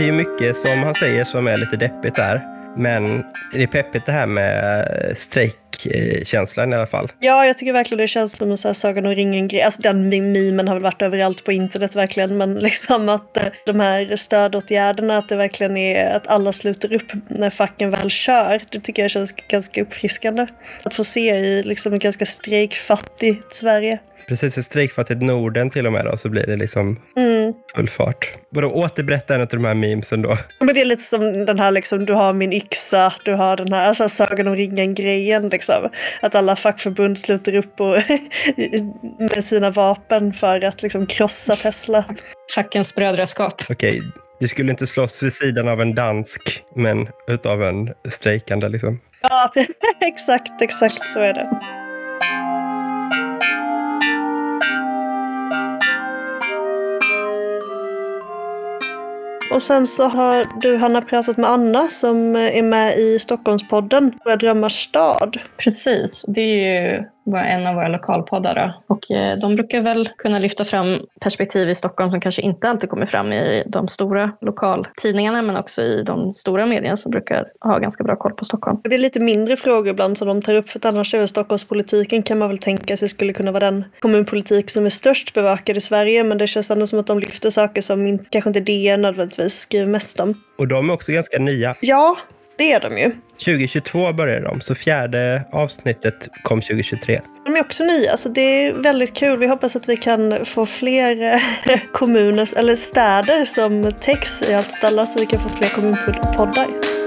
Det är mycket som han säger som är lite deppigt där. Men det är peppigt det här med strejkkänslan i alla fall. Ja, jag tycker verkligen det känns som en så här Sagan om ringen-grej. Alltså den mimen har väl varit överallt på internet verkligen, men liksom att eh, de här stödåtgärderna, att det verkligen är att alla sluter upp när facken väl kör. Det tycker jag känns ganska uppfriskande. Att få se i liksom ett ganska strejkfattigt Sverige. Precis, i strejkfattigt Norden till och med då, så blir det liksom Mm. full fart. Vadå, återberätta en av de här memesen då. Men det är lite som den här liksom, du har min yxa, du har den här alltså, Sagan om ringen-grejen liksom. Att alla fackförbund sluter upp och med sina vapen för att liksom krossa Tesla. Fackens brödraskap. Okej, du skulle inte slåss vid sidan av en dansk, men utav en strejkande liksom. Ja, exakt, exakt så är det. Och sen så har du Hanna pratat med Anna som eh, är med i Stockholmspodden Våra drömmars stad. Precis, det är ju en av våra lokalpoddar. Då. Och eh, de brukar väl kunna lyfta fram perspektiv i Stockholm som kanske inte alltid kommer fram i de stora lokaltidningarna men också i de stora medierna som brukar ha ganska bra koll på Stockholm. Det är lite mindre frågor ibland som de tar upp för att annars är Stockholmspolitiken kan man väl tänka sig skulle kunna vara den kommunpolitik som är störst bevakad i Sverige men det känns ändå som att de lyfter saker som kanske inte DN nödvändigtvis skriver mest om. Och de är också ganska nya. Ja, det är de ju. 2022 började de, så fjärde avsnittet kom 2023. De är också nya, så det är väldigt kul. Vi hoppas att vi kan få fler eh, kommuner, eller städer som täcks i allt åt alla så vi kan få fler kommunpoddar.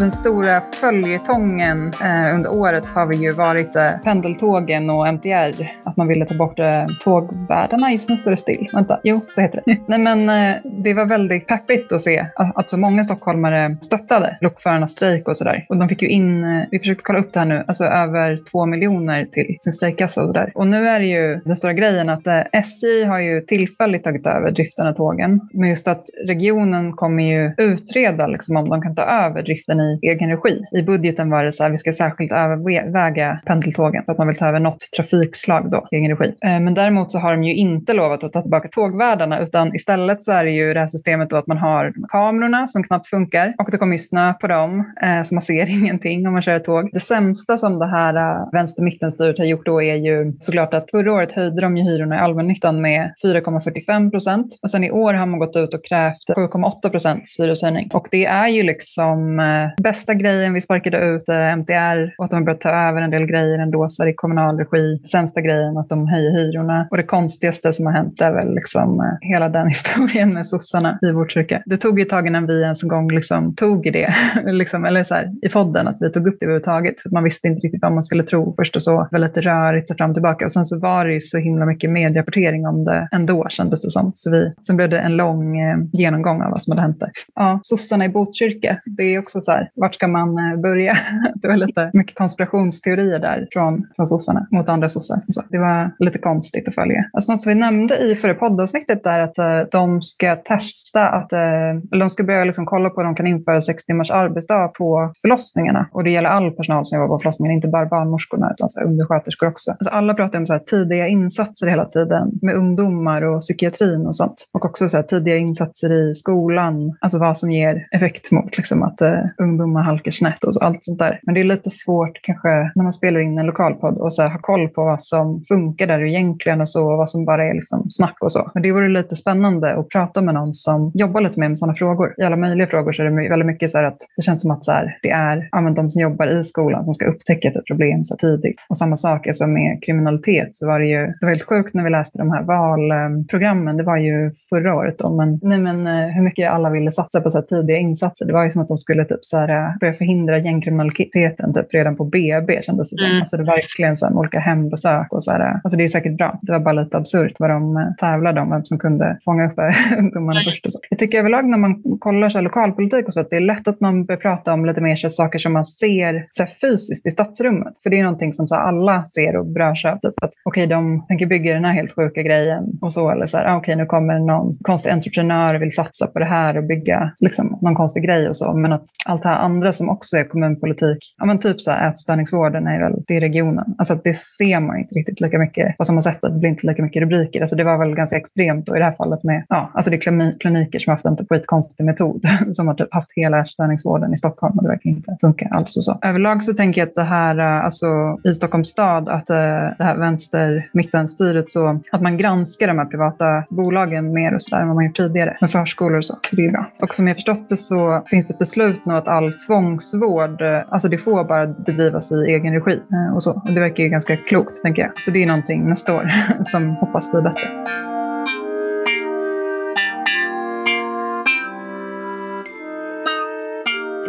Alltså den stora följetongen eh, under året har vi ju varit eh, pendeltågen och MTR. Att man ville ta bort eh, tågvärdarna. Just nu står det still. Vänta, jo så heter det. Nej men eh, det var väldigt peppigt att se att, att så många stockholmare stöttade lokförarnas strejk och sådär. Och de fick ju in, eh, vi försökte kolla upp det här nu, alltså över två miljoner till sin strejkkassa alltså, och sådär. Och nu är det ju den stora grejen att eh, SJ har ju tillfälligt tagit över driften av tågen. Men just att regionen kommer ju utreda liksom, om de kan ta över driften i egen regi. I budgeten var det så här, vi ska särskilt överväga pendeltågen för att man vill ta över något trafikslag då i egen regi. Eh, men däremot så har de ju inte lovat att ta tillbaka tågvärdarna utan istället så är det ju det här systemet då att man har kamerorna som knappt funkar och det kommer ju snö på dem eh, så man ser ingenting om man kör ett tåg. Det sämsta som det här eh, vänster-mitten-styret har gjort då är ju såklart att förra året höjde de ju hyrorna i allmännyttan med 4,45 procent och sen i år har man gått ut och krävt 7,8 procents hyreshöjning. Och det är ju liksom bästa grejen, vi sparkade ut är MTR och att de har börjat ta över en del grejer ändå så är det i kommunal regi. Sämsta grejen att de höjer hyrorna. Och det konstigaste som har hänt är väl liksom eh, hela den historien med sossarna i vårt kyrka. Det tog ju ett tag innan vi ens en gång liksom tog i det, liksom, eller så här, i podden, att vi tog upp det överhuvudtaget. För man visste inte riktigt vad man skulle tro först och så. Det var lite rörigt så fram och tillbaka. Och sen så var det ju så himla mycket medierapportering om det ändå kändes det som. Så vi, sen blev det en lång eh, genomgång av vad som hade hänt där. Ja, sossarna i Botkyrka, det är också så här, vart ska man eh, börja? det var lite mycket konspirationsteorier där från, från sossarna mot andra sossar. Så det var lite konstigt att följa. Alltså något som vi nämnde i förra poddavsnittet är att eh, de ska testa att, eller de ska börja liksom kolla på om de kan införa sex timmars arbetsdag på förlossningarna. Och det gäller all personal som jobbar på förlossningen, inte bara barnmorskorna utan så här undersköterskor också. Alltså alla pratar om så här tidiga insatser hela tiden med ungdomar och psykiatrin och sånt. Och också så här tidiga insatser i skolan, alltså vad som ger effekt mot liksom att eh, ungdomar halkar snett och så, allt sånt där. Men det är lite svårt kanske när man spelar in en lokalpodd och så här, ha koll på vad som funkar där egentligen och så och vad som bara är liksom snack och så. Men det vore lite spännande att prata med någon som jobbar lite mer med sådana frågor. I alla möjliga frågor så är det väldigt mycket så här att det känns som att så här, det är ja, men de som jobbar i skolan som ska upptäcka ett problem så tidigt. Och samma sak alltså med kriminalitet så var det ju, det var helt sjukt när vi läste de här valprogrammen, det var ju förra året då, men, nej, men eh, hur mycket alla ville satsa på så här tidiga insatser. Det var ju som att de skulle typ så här, eh, börja förhindra gängkriminaliteten typ redan på BB kändes det som. Mm. Alltså det var verkligen så här, olika hembesök och så här, eh, alltså det är säkert bra. Det var bara lite absurt vad de eh, tävlade om, vem som kunde fånga upp ungdomarna först och så. Jag tycker överlag när man kollar så här, lokalpolitik och så att det är lätt att man börjar prata om lite mer så här, saker som man ser så här, fysiskt i stadsrummet. För det är någonting som så här, alla ser och berörs av. Typ att okej, de tänker bygga den här helt sjuka grejen och så. Eller så här, ah, okej, nu kommer någon konstig entreprenör och vill satsa på det här och bygga liksom, någon konstig grej och så. Men att allt det här andra som också är kommunpolitik, ja men typ så här ätstörningsvården är väl, det är regionen. Alltså att det ser man inte riktigt lika mycket på samma sätt, det blir inte lika mycket rubriker. Alltså det var väl ganska extremt då i det här fallet med, ja, alltså det är kliniker som har haft en typ skitkonstig metod som har typ haft hela ätstörningsvården i Stockholm och det verkar inte funka alls och så. Överlag så tänker jag att det här, eh, alltså i Stockholms stad, att eh, det här vänster-mittenstyret så, att man granskar de här privata bolagen mer och så där än vad man gjort tidigare med förskolor och så. Så det är bra. Och som jag förstått det så finns det ett beslut nu att all tvångsvård, eh, alltså det får bara bedrivas i egen regi eh, och så. Och det verkar ju ganska klokt, tänker jag. Så det är någonting nästa år som hoppas bli bättre.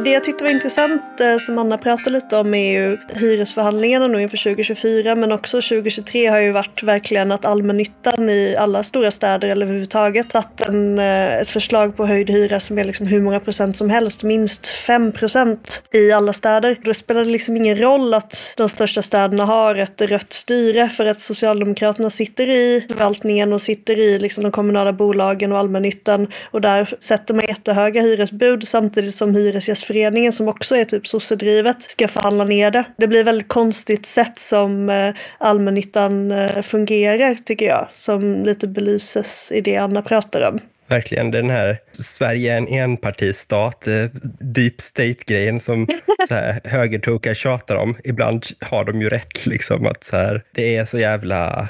Det jag tyckte var intressant eh, som Anna pratade lite om är ju hyresförhandlingarna nu inför 2024 men också 2023 har ju varit verkligen att allmännyttan i alla stora städer eller överhuvudtaget satt en, eh, ett förslag på höjd hyra som är liksom hur många procent som helst, minst 5 procent i alla städer. Då spelar det liksom ingen roll att de största städerna har ett rött styre för att Socialdemokraterna sitter i förvaltningen och sitter i liksom de kommunala bolagen och allmännyttan och där sätter man jättehöga hyresbud samtidigt som hyresgästföreningen som också är typ sossedrivet ska förhandla ner det. Det blir väldigt konstigt sätt som eh, allmännyttan eh, fungerar tycker jag, som lite belyses i det Anna pratar om. Verkligen den här Sverige är en enpartistat, eh, deep state-grejen som så här, högertokar tjatar om. Ibland har de ju rätt, liksom att så här, det är så jävla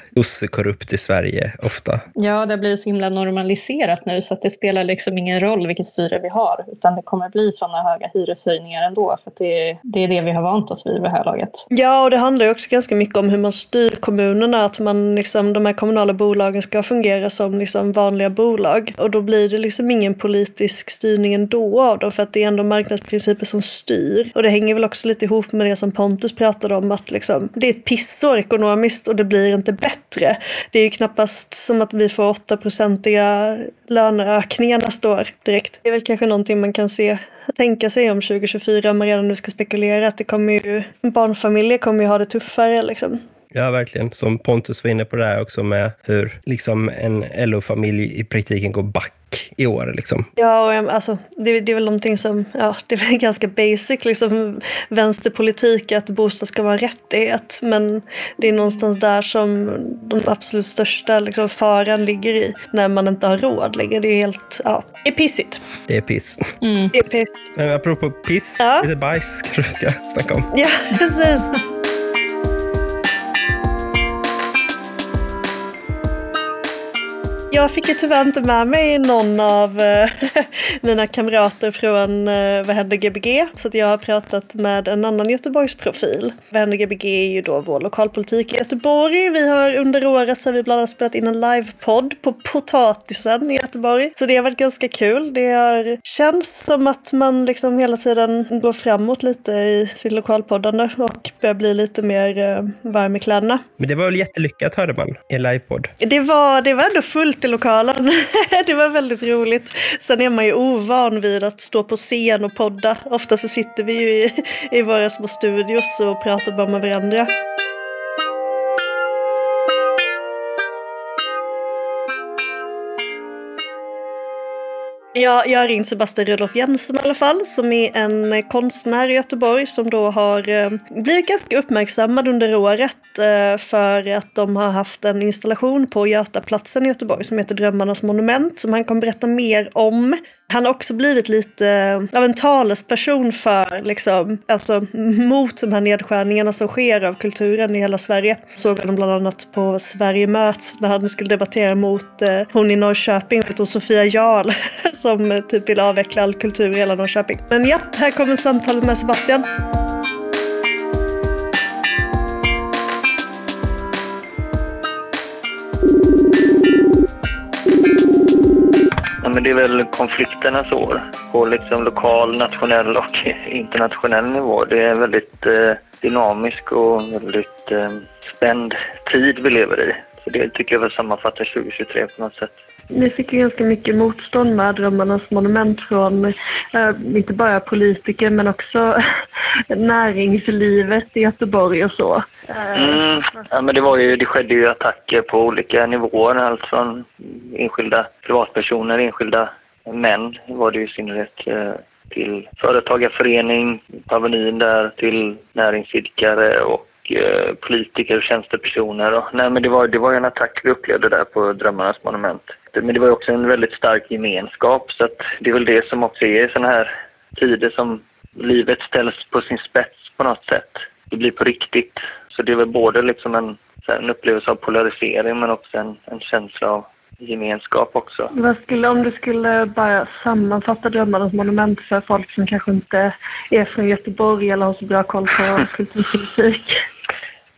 korrupt i Sverige ofta. Ja, det blir så himla normaliserat nu så att det spelar liksom ingen roll vilket styre vi har utan det kommer bli sådana höga hyreshöjningar ändå för att det, det är det vi har vant oss vid vid det här laget. Ja, och det handlar ju också ganska mycket om hur man styr kommunerna, att man liksom, de här kommunala bolagen ska fungera som liksom vanliga bolag och då blir det liksom ingen politisk styrning ändå av dem för att det är ändå marknadsprinciper som styr. Och det hänger väl också lite ihop med det som Pontus pratade om att liksom, det är ett pissår ekonomiskt och det blir inte bättre. Det är ju knappast som att vi får 8-procentiga löneökningar nästa år direkt. Det är väl kanske någonting man kan se tänka sig om 2024 om man redan nu ska spekulera att det kommer ju, barnfamiljer kommer ju ha det tuffare liksom. Ja, verkligen. Som Pontus var inne på där också med hur liksom en LO-familj i praktiken går back i år. Liksom. Ja, och, alltså, det, det är väl någonting som, ja, det är väl ganska basic liksom vänsterpolitik att bostad ska vara en rättighet. Men det är någonstans där som den absolut största liksom, faran ligger i när man inte har råd längre. Det är helt, ja, det är pissigt. Det är piss. Mm. Det är piss. Men apropå piss, Ja. lite bajs kanske vi ska snacka om. Ja, precis. Jag fick ju tyvärr inte med mig någon av eh, mina kamrater från eh, Vad händer Gbg? Så jag har pratat med en annan Göteborgsprofil. Vad händer Gbg är ju då vår lokalpolitik i Göteborg. Vi har under året så har vi bland annat spelat in en livepodd på Potatisen i Göteborg. Så det har varit ganska kul. Det har känts som att man liksom hela tiden går framåt lite i sin lokalpoddande och börjar bli lite mer eh, varm i kläderna. Men det var väl jättelyckat hörde man i en livepodd. Det var, det var ändå fullt i lokalen. det var väldigt roligt. Sen är man ju ovan vid att stå på scen och podda. Ofta så sitter vi ju i, i våra små studios och pratar bara med varandra. Ja, jag har ringt Sebastian Rudolf Jensen i alla fall, som är en konstnär i Göteborg som då har eh, blivit ganska uppmärksammad under året eh, för att de har haft en installation på Götaplatsen i Göteborg som heter Drömmarnas monument som han kommer berätta mer om. Han har också blivit lite eh, av en talesperson för, liksom, alltså mot de här nedskärningarna som sker av kulturen i hela Sverige. Såg honom bland annat på Sverige möts när han skulle debattera mot eh, hon i Norrköping, och Sofia Jarl, som eh, typ vill avveckla all kultur i hela Norrköping. Men ja, här kommer samtalet med Sebastian. Men det är väl konflikternas år på liksom lokal, nationell och internationell nivå. Det är en väldigt eh, dynamisk och väldigt eh, spänd tid vi lever i. Så det tycker jag väl sammanfattar 2023 på något sätt. Ni fick ju ganska mycket motstånd med Drömmarnas monument från eh, inte bara politiker men också näringslivet i Göteborg och så. Eh, Mm, ja, men det, var ju, det skedde ju attacker på olika nivåer, allt från enskilda privatpersoner, enskilda män var det ju i synnerhet. Eh, till företagarförening på Avenyn där, till näringsidkare och eh, politiker och tjänstepersoner. Och, nej, men det var, det var en attack vi upplevde där på Drömmarnas monument. Men det var också en väldigt stark gemenskap så att det är väl det som också är i sådana här tider som livet ställs på sin spets på något sätt. Det blir på riktigt. Så det är väl både liksom en, en upplevelse av polarisering men också en, en känsla av gemenskap också. Vad skulle, om du skulle bara sammanfatta Drömmarnas monument för folk som kanske inte är från Göteborg eller har så bra koll på kulturpolitik?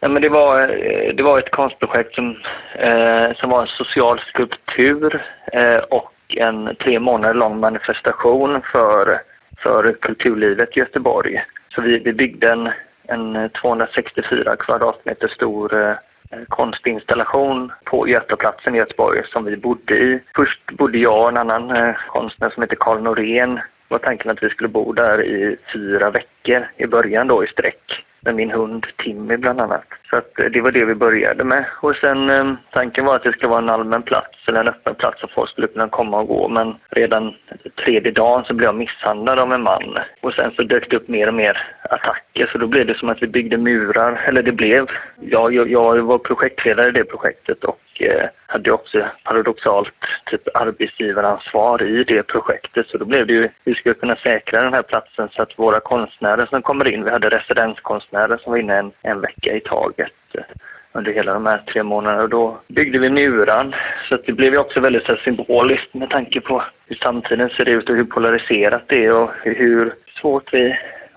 Ja, men det, var, eh, det var ett konstprojekt som, eh, som var en social skulptur eh, och en tre månader lång manifestation för, för kulturlivet i Göteborg. Så vi, vi byggde en, en 264 kvadratmeter stor eh, konstinstallation på Götaplatsen i Göteborg som vi bodde i. Först bodde jag och en annan eh, konstnär som heter Karl Norén var tanken att vi skulle bo där i fyra veckor i början då i sträck med min hund Timmy bland annat. Så att eh, det var det vi började med. Och sen eh, tanken var att det skulle vara en allmän plats eller en öppen plats så folk skulle kunna komma och gå. Men redan tredje dagen så blev jag misshandlad av en man. Och sen så dök det upp mer och mer attacker så då blev det som att vi byggde murar. Eller det blev. Jag, jag, jag var projektledare i det projektet och Eh, hade också paradoxalt typ arbetsgivaransvar i det projektet. Så då blev det ju, vi skulle kunna säkra den här platsen så att våra konstnärer som kommer in, vi hade residenskonstnärer som var inne en, en vecka i taget eh, under hela de här tre månaderna. Och då byggde vi muran. Så att det blev ju också väldigt så symboliskt med tanke på hur samtiden ser ut och hur polariserat det är och hur svårt vi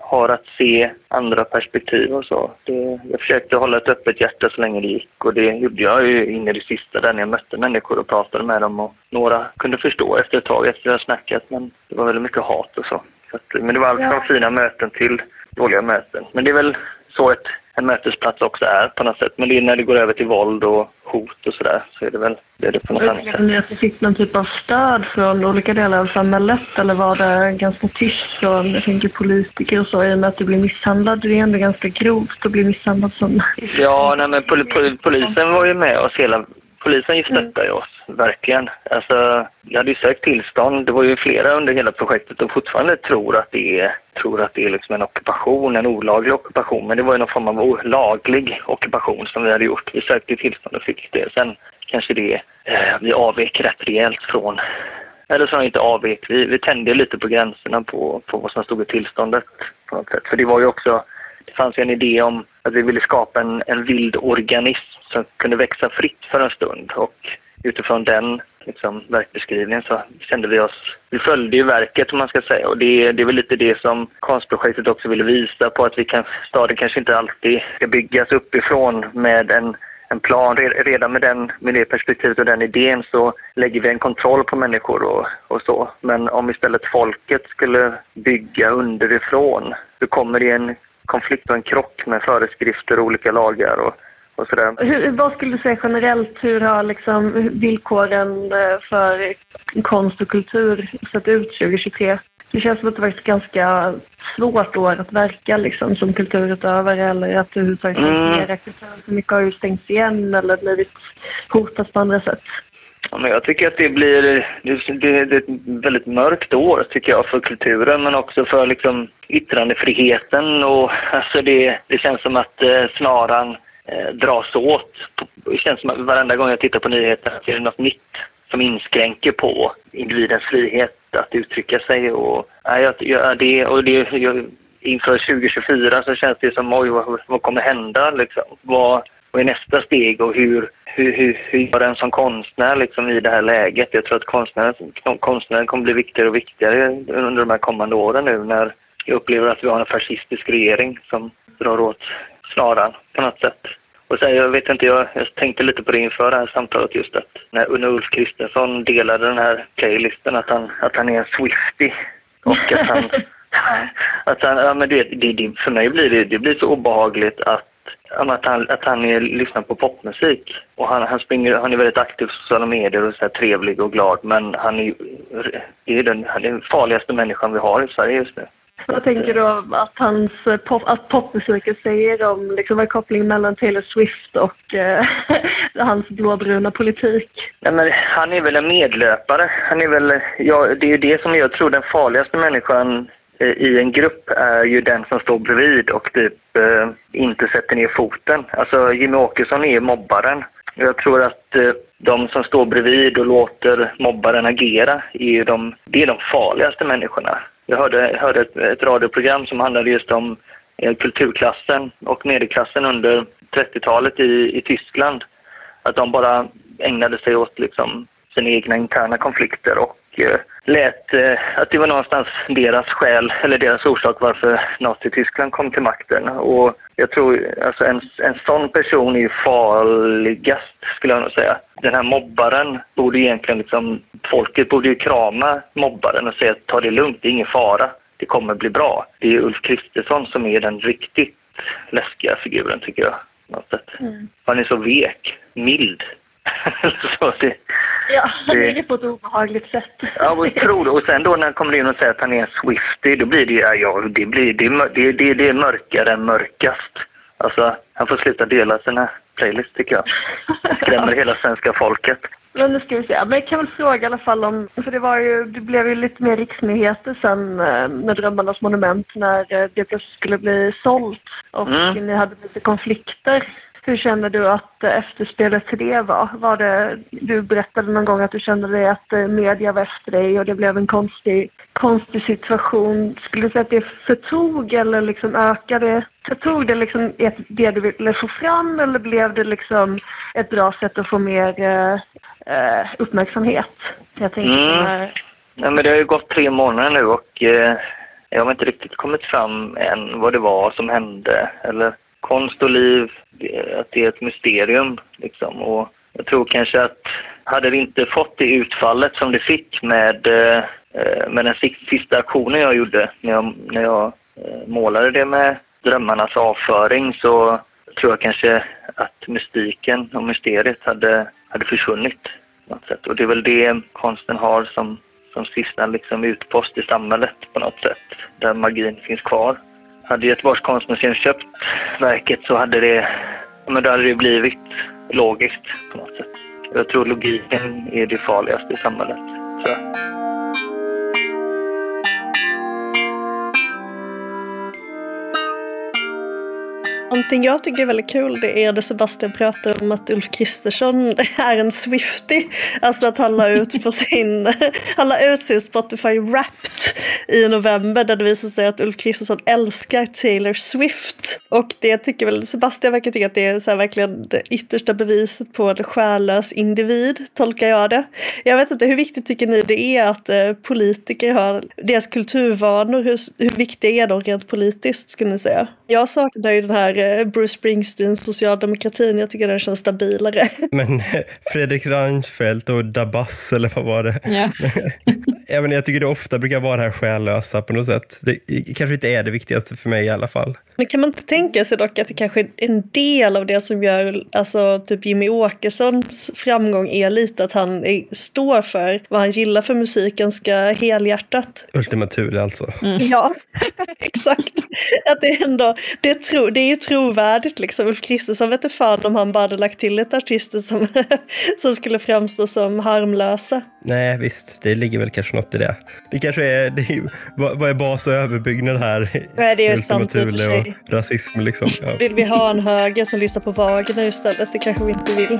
har att se andra perspektiv och så. Det, jag försökte hålla ett öppet hjärta så länge det gick och det gjorde jag ju in i det sista där när jag mötte människor och pratade med dem och några kunde förstå efter ett tag efter att jag snackat men det var väldigt mycket hat och så. så att, men det var allt från fina möten till dåliga möten. Men det är väl så ett en mötesplats också är på något sätt. Men det är när det går över till våld och hot och sådär så är det väl det är det på något annat sätt. Ni att ni fick någon typ av stöd från olika delar av samhället eller var det ganska tyst från jag tänker, politiker och så i och med att du blev misshandlad? Det är ändå ganska grovt att bli misshandlad som... Ja, nej men pol pol polisen var ju med oss hela polisen stöttar ju oss, verkligen. Alltså, jag hade ju sökt tillstånd. Det var ju flera under hela projektet och fortfarande tror att det är, tror att det är liksom en ockupation, en olaglig ockupation. Men det var ju någon form av laglig ockupation som vi hade gjort. Vi sökte tillstånd och fick det. Sen kanske det, eh, vi avvek rätt rejält från eller så inte avvek. Vi, vi tände lite på gränserna på, på vad som stod i tillståndet på något sätt. För det var ju också det fanns ju en idé om att vi ville skapa en, en vild organism som kunde växa fritt för en stund. Och utifrån den liksom, verkbeskrivningen så kände vi oss... Vi följde ju verket, om man ska säga. Och det, det är väl lite det som konstprojektet också ville visa på att vi kan, staden kanske inte alltid ska byggas uppifrån med en en plan. Redan med, den, med det perspektivet och den idén så lägger vi en kontroll på människor och, och så. Men om istället folket skulle bygga underifrån, då kommer det en konflikt och en krock med föreskrifter och olika lagar och, och sådär. Hur, vad skulle du säga generellt, hur har liksom villkoren eh, för konst och kultur sett ut 2023? Det känns som att det varit ett ganska svårt år att verka liksom, som kulturutövare eller att överhuvudtaget mm. kulturen. Så mycket har ju stängts igen eller blivit hotat på andra sätt. Ja, men jag tycker att det blir det, det, det är ett väldigt mörkt år tycker jag för kulturen men också för liksom yttrandefriheten och alltså det, det känns som att eh, snaran eh, dras åt. Det känns som att varenda gång jag tittar på nyheterna så är det något nytt som inskränker på individens frihet att uttrycka sig och, ja, jag, jag, det, och det, jag, inför 2024 så känns det som oj vad, vad kommer hända liksom? Vad, vad är nästa steg och hur, hur, hur, hur gör en som konstnär liksom i det här läget? Jag tror att konstnären, konstnären kommer bli viktigare och viktigare under de här kommande åren nu när jag upplever att vi har en fascistisk regering som drar åt snaran på något sätt. Och sen, jag vet inte, jag, jag tänkte lite på det inför det här samtalet just att när, Ulf Kristensson delade den här playlisten att han, att han är en Swiftie och att han, att han ja men det, det, det, för mig blir det, det blir så obehagligt att att han, att han är, lyssnar på popmusik. Och han, han, springer, han är väldigt aktiv på sociala medier och så här trevlig och glad. Men han är, det är den, han är den farligaste människan vi har i Sverige just nu. Vad tänker du att, hans, eh, pop, att popmusiken säger om liksom, vad kopplingen mellan Taylor Swift och eh, hans blåbruna politik? Nej, men han är väl en medlöpare. Han är väl, ja, det är ju det som jag tror den farligaste människan eh, i en grupp är ju den som står bredvid och typ eh, inte sätter ner foten. Alltså Jimmy Åkesson är mobbaren. Jag tror att eh, de som står bredvid och låter mobbaren agera är ju de, det är de farligaste människorna. Jag hörde, hörde ett, ett radioprogram som handlade just om eh, kulturklassen och medelklassen under 30-talet i, i Tyskland. Att de bara ägnade sig åt liksom sina egna interna konflikter och eh, lät eh, att det var någonstans deras skäl eller deras orsak varför Nazityskland kom till makten. Och jag tror alltså en, en sån person är ju farligast skulle jag nog säga. Den här mobbaren borde egentligen liksom, folket borde ju krama mobbaren och säga att ta det lugnt, det är ingen fara, det kommer bli bra. Det är Ulf Kristersson som är den riktigt läskiga figuren tycker jag. Något sätt. Mm. Han är så vek, mild. så det, Ja, han Det- det på ett obehagligt sätt. Ja, och, tror det. och sen då när han kommer in och säger att han är en Swiftie, då blir det ju, ja, det blir, det, det, det, det är mörkare än mörkast. Alltså, han får sluta dela sina playlist tycker jag. Skrämmer hela svenska folket. Men nu ska vi se. Men jag kan väl fråga i alla fall om, för det var ju, det blev ju lite mer riksnyheter sen eh, med Drömmarnas monument när eh, det plötsligt skulle bli sålt och Mm. ni hade lite konflikter. Hur känner du att efterspelet till det var? var det, du berättade någon gång att du kände dig att eh, media var efter dig och det blev en konstig, konstig situation. Skulle du säga att det förtog eller liksom ökade? Förtog det liksom det du ville få fram eller blev det liksom ett bra sätt att få mer eh, eh, uppmärksamhet? Jag tänker Mm. Ja, men det har ju gått tre månader nu och eh, jag har inte riktigt kommit fram än vad det var som hände. Eller konst och liv, att det är ett mysterium liksom. Och jag tror kanske att hade det inte fått det utfallet som det fick med, eh, eh, med den sista, aktionen jag gjorde när jag, när jag eh, målade det med drömmarnas avföring så tror jag kanske att mystiken och mysteriet hade, hade försvunnit på något sätt. Och det är väl det konsten har som, som sista liksom utpost i samhället på något sätt, där magin finns kvar. Hade Göteborgs konstmuseum köpt verket så hade det, men då hade det blivit logiskt på något sätt. Jag tror logiken är det farligaste i samhället. Så. Någonting jag tycker är väldigt kul det är det Sebastian pratar om att Ulf Kristersson är en Swiftie. Alltså att han la ut på sin, han la ut sin Spotify Wrapped i november där det visar sig att Ulf Kristersson älskar Taylor Swift. Och det tycker väl Sebastian verkar tycka att det är så här verkligen det yttersta beviset på en själlös individ, tolkar jag det. Jag vet inte, hur viktigt tycker ni det är att eh, politiker har deras kulturvanor? Hur, hur viktiga är de rent politiskt skulle ni säga? Jag saknar ju den här eh, Bruce Springsteen socialdemokratin. Jag tycker den känns stabilare. Men Fredrik Reinfeldt och Dabas, eller vad var det? Ja. Jag, menar, jag tycker det ofta brukar vara det här själlösa på något sätt. Det kanske inte är det viktigaste för mig i alla fall. Men kan man inte tänka sig dock att det kanske är en del av det som gör alltså, typ Jimmy Åkessons framgång är lite att han är, står för vad han gillar för musik ganska helhjärtat. Ultima Thule alltså. Ja, exakt. Att det ändå, det, är tro, det är ju trovärdigt liksom. Ulf Kristersson vet inte fan om han bara hade lagt till ett artister som, som skulle framstå som harmlösa. Nej, visst, det ligger väl kanske något i det. Det kanske är, det är vad, är bas och överbyggnad här? Nej, det är sant i och för Thule sig. och rasism liksom. Ja. Vill vi ha en höger som lyssnar på Wagner istället? Det kanske vi inte vill.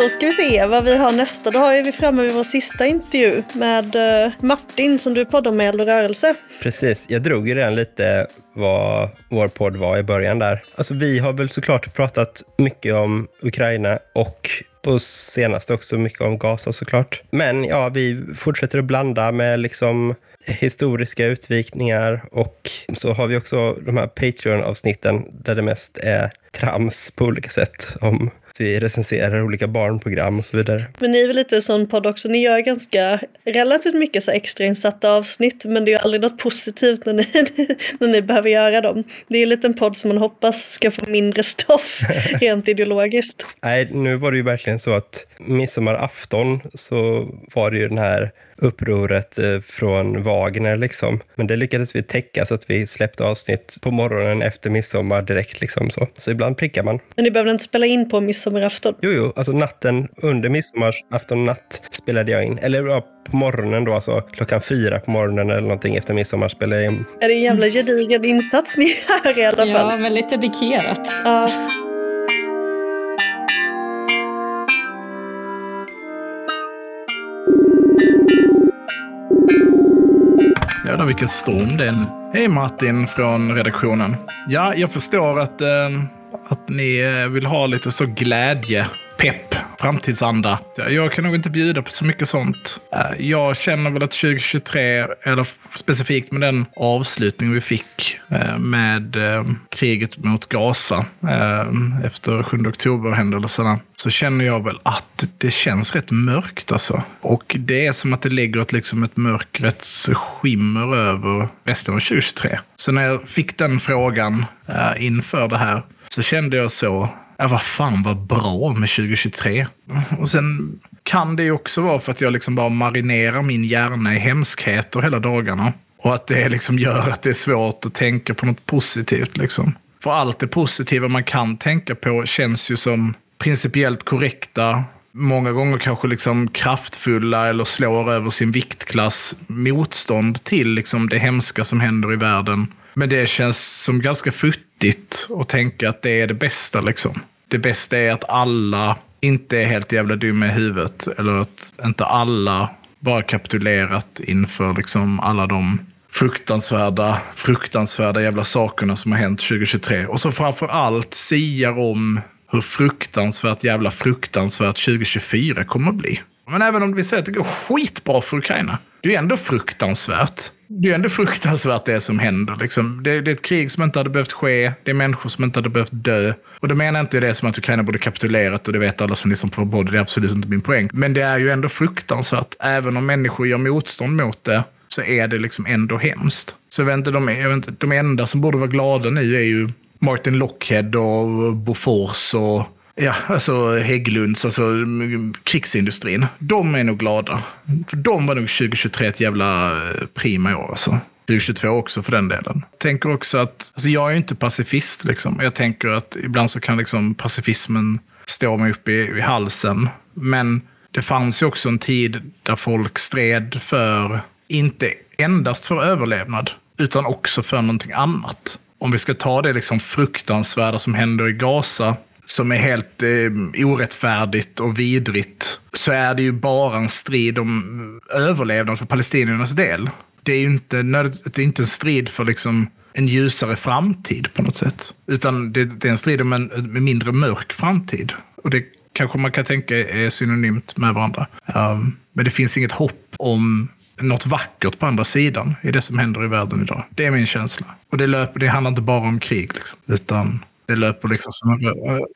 Så då ska vi se vad vi har nästa. Då är vi framme vid vår sista intervju med eh, Martin som du poddar med Eld och rörelse. Precis, jag drog ju redan lite vad vår podd var i början där. Alltså vi har väl såklart pratat mycket om Ukraina och på senaste också mycket om Gaza såklart. Men ja, vi fortsätter att blanda med liksom historiska utvikningar och så har vi också de här Patreon-avsnitten där det mest är trams på olika sätt om så vi recenserar olika barnprogram och så vidare. Men ni är väl lite en sån podd också. Ni gör ganska relativt mycket så extrainsatta avsnitt men det är ju aldrig något positivt när ni, när ni behöver göra dem. Det är ju en liten podd som man hoppas ska få mindre stoff rent ideologiskt. Nej, nu var det ju verkligen så att midsommarafton så var det ju den här upproret eh, från Wagner liksom. Men det lyckades vi täcka så att vi släppte avsnitt på morgonen efter midsommar direkt liksom så. Så ibland prickar man. Men ni behöver inte spela in på midsommarafton? Jo, jo, alltså natten under midsommarafton natt spelade jag in. Eller ja, på morgonen då, alltså klockan fyra på morgonen eller någonting efter midsommar spelade jag in. Är det en jävla gedigen insats ni gör i alla Ja, fall? väldigt dedikerat. Ja. Jag undrar vilken storm det är nu. Hej Martin från redaktionen. Ja, jag förstår att, eh, att ni eh, vill ha lite så glädje, pepp, framtidsanda. Jag kan nog inte bjuda på så mycket sånt. Eh, jag känner väl att 2023, eller specifikt med den avslutning vi fick eh, med eh, kriget mot Gaza efter 7 oktober-händelserna, så känner jag väl att det känns rätt mörkt alltså. Och det är som att det lägger ett, liksom ett mörkrets skimmer över resten av 2023. Så när jag fick den frågan inför det här så kände jag så, ja vad fan vad bra med 2023. Och sen kan det ju också vara för att jag liksom bara marinerar min hjärna i hemskheter hela dagarna. Och att det liksom gör att det är svårt att tänka på något positivt. Liksom. För allt det positiva man kan tänka på känns ju som principiellt korrekta, många gånger kanske liksom kraftfulla eller slår över sin viktklass motstånd till liksom det hemska som händer i världen. Men det känns som ganska futtigt att tänka att det är det bästa. Liksom. Det bästa är att alla inte är helt jävla dumma i huvudet. Eller att inte alla bara kapitulerat inför liksom alla de fruktansvärda, fruktansvärda jävla sakerna som har hänt 2023. Och så framför allt siar om hur fruktansvärt jävla fruktansvärt 2024 kommer att bli. Men även om vi säger att det går skitbra för Ukraina, det är ju ändå fruktansvärt. Det är ändå fruktansvärt det som händer. Liksom. Det, det är ett krig som inte hade behövt ske. Det är människor som inte hade behövt dö. Och då menar jag inte det som att Ukraina borde kapitulerat och det vet alla som lyssnar på både. Det är absolut inte min poäng. Men det är ju ändå fruktansvärt. Även om människor gör motstånd mot det så är det liksom ändå hemskt. Så jag vet inte, de, jag vet inte, de enda som borde vara glada nu är ju Martin Lockhead och Bofors och ja, alltså Hägglunds, alltså krigsindustrin. De är nog glada. För de var nog 2023 ett jävla eh, prima år alltså. 2022 också för den delen. Tänker också att, alltså jag är ju inte pacifist liksom. Jag tänker att ibland så kan liksom pacifismen stå mig upp i, i halsen. Men det fanns ju också en tid där folk stred för, inte endast för överlevnad, utan också för någonting annat. Om vi ska ta det liksom fruktansvärda som händer i Gaza, som är helt eh, orättfärdigt och vidrigt, så är det ju bara en strid om överlevnad för palestiniernas del. Det är ju inte, det är inte en strid för liksom en ljusare framtid på något sätt. Utan det, det är en strid om en, en mindre mörk framtid. Och det kanske man kan tänka är synonymt med varandra. Um, men det finns inget hopp om något vackert på andra sidan i det som händer i världen idag. Det är min känsla. Och det, löper, det handlar inte bara om krig, liksom, utan det löper liksom som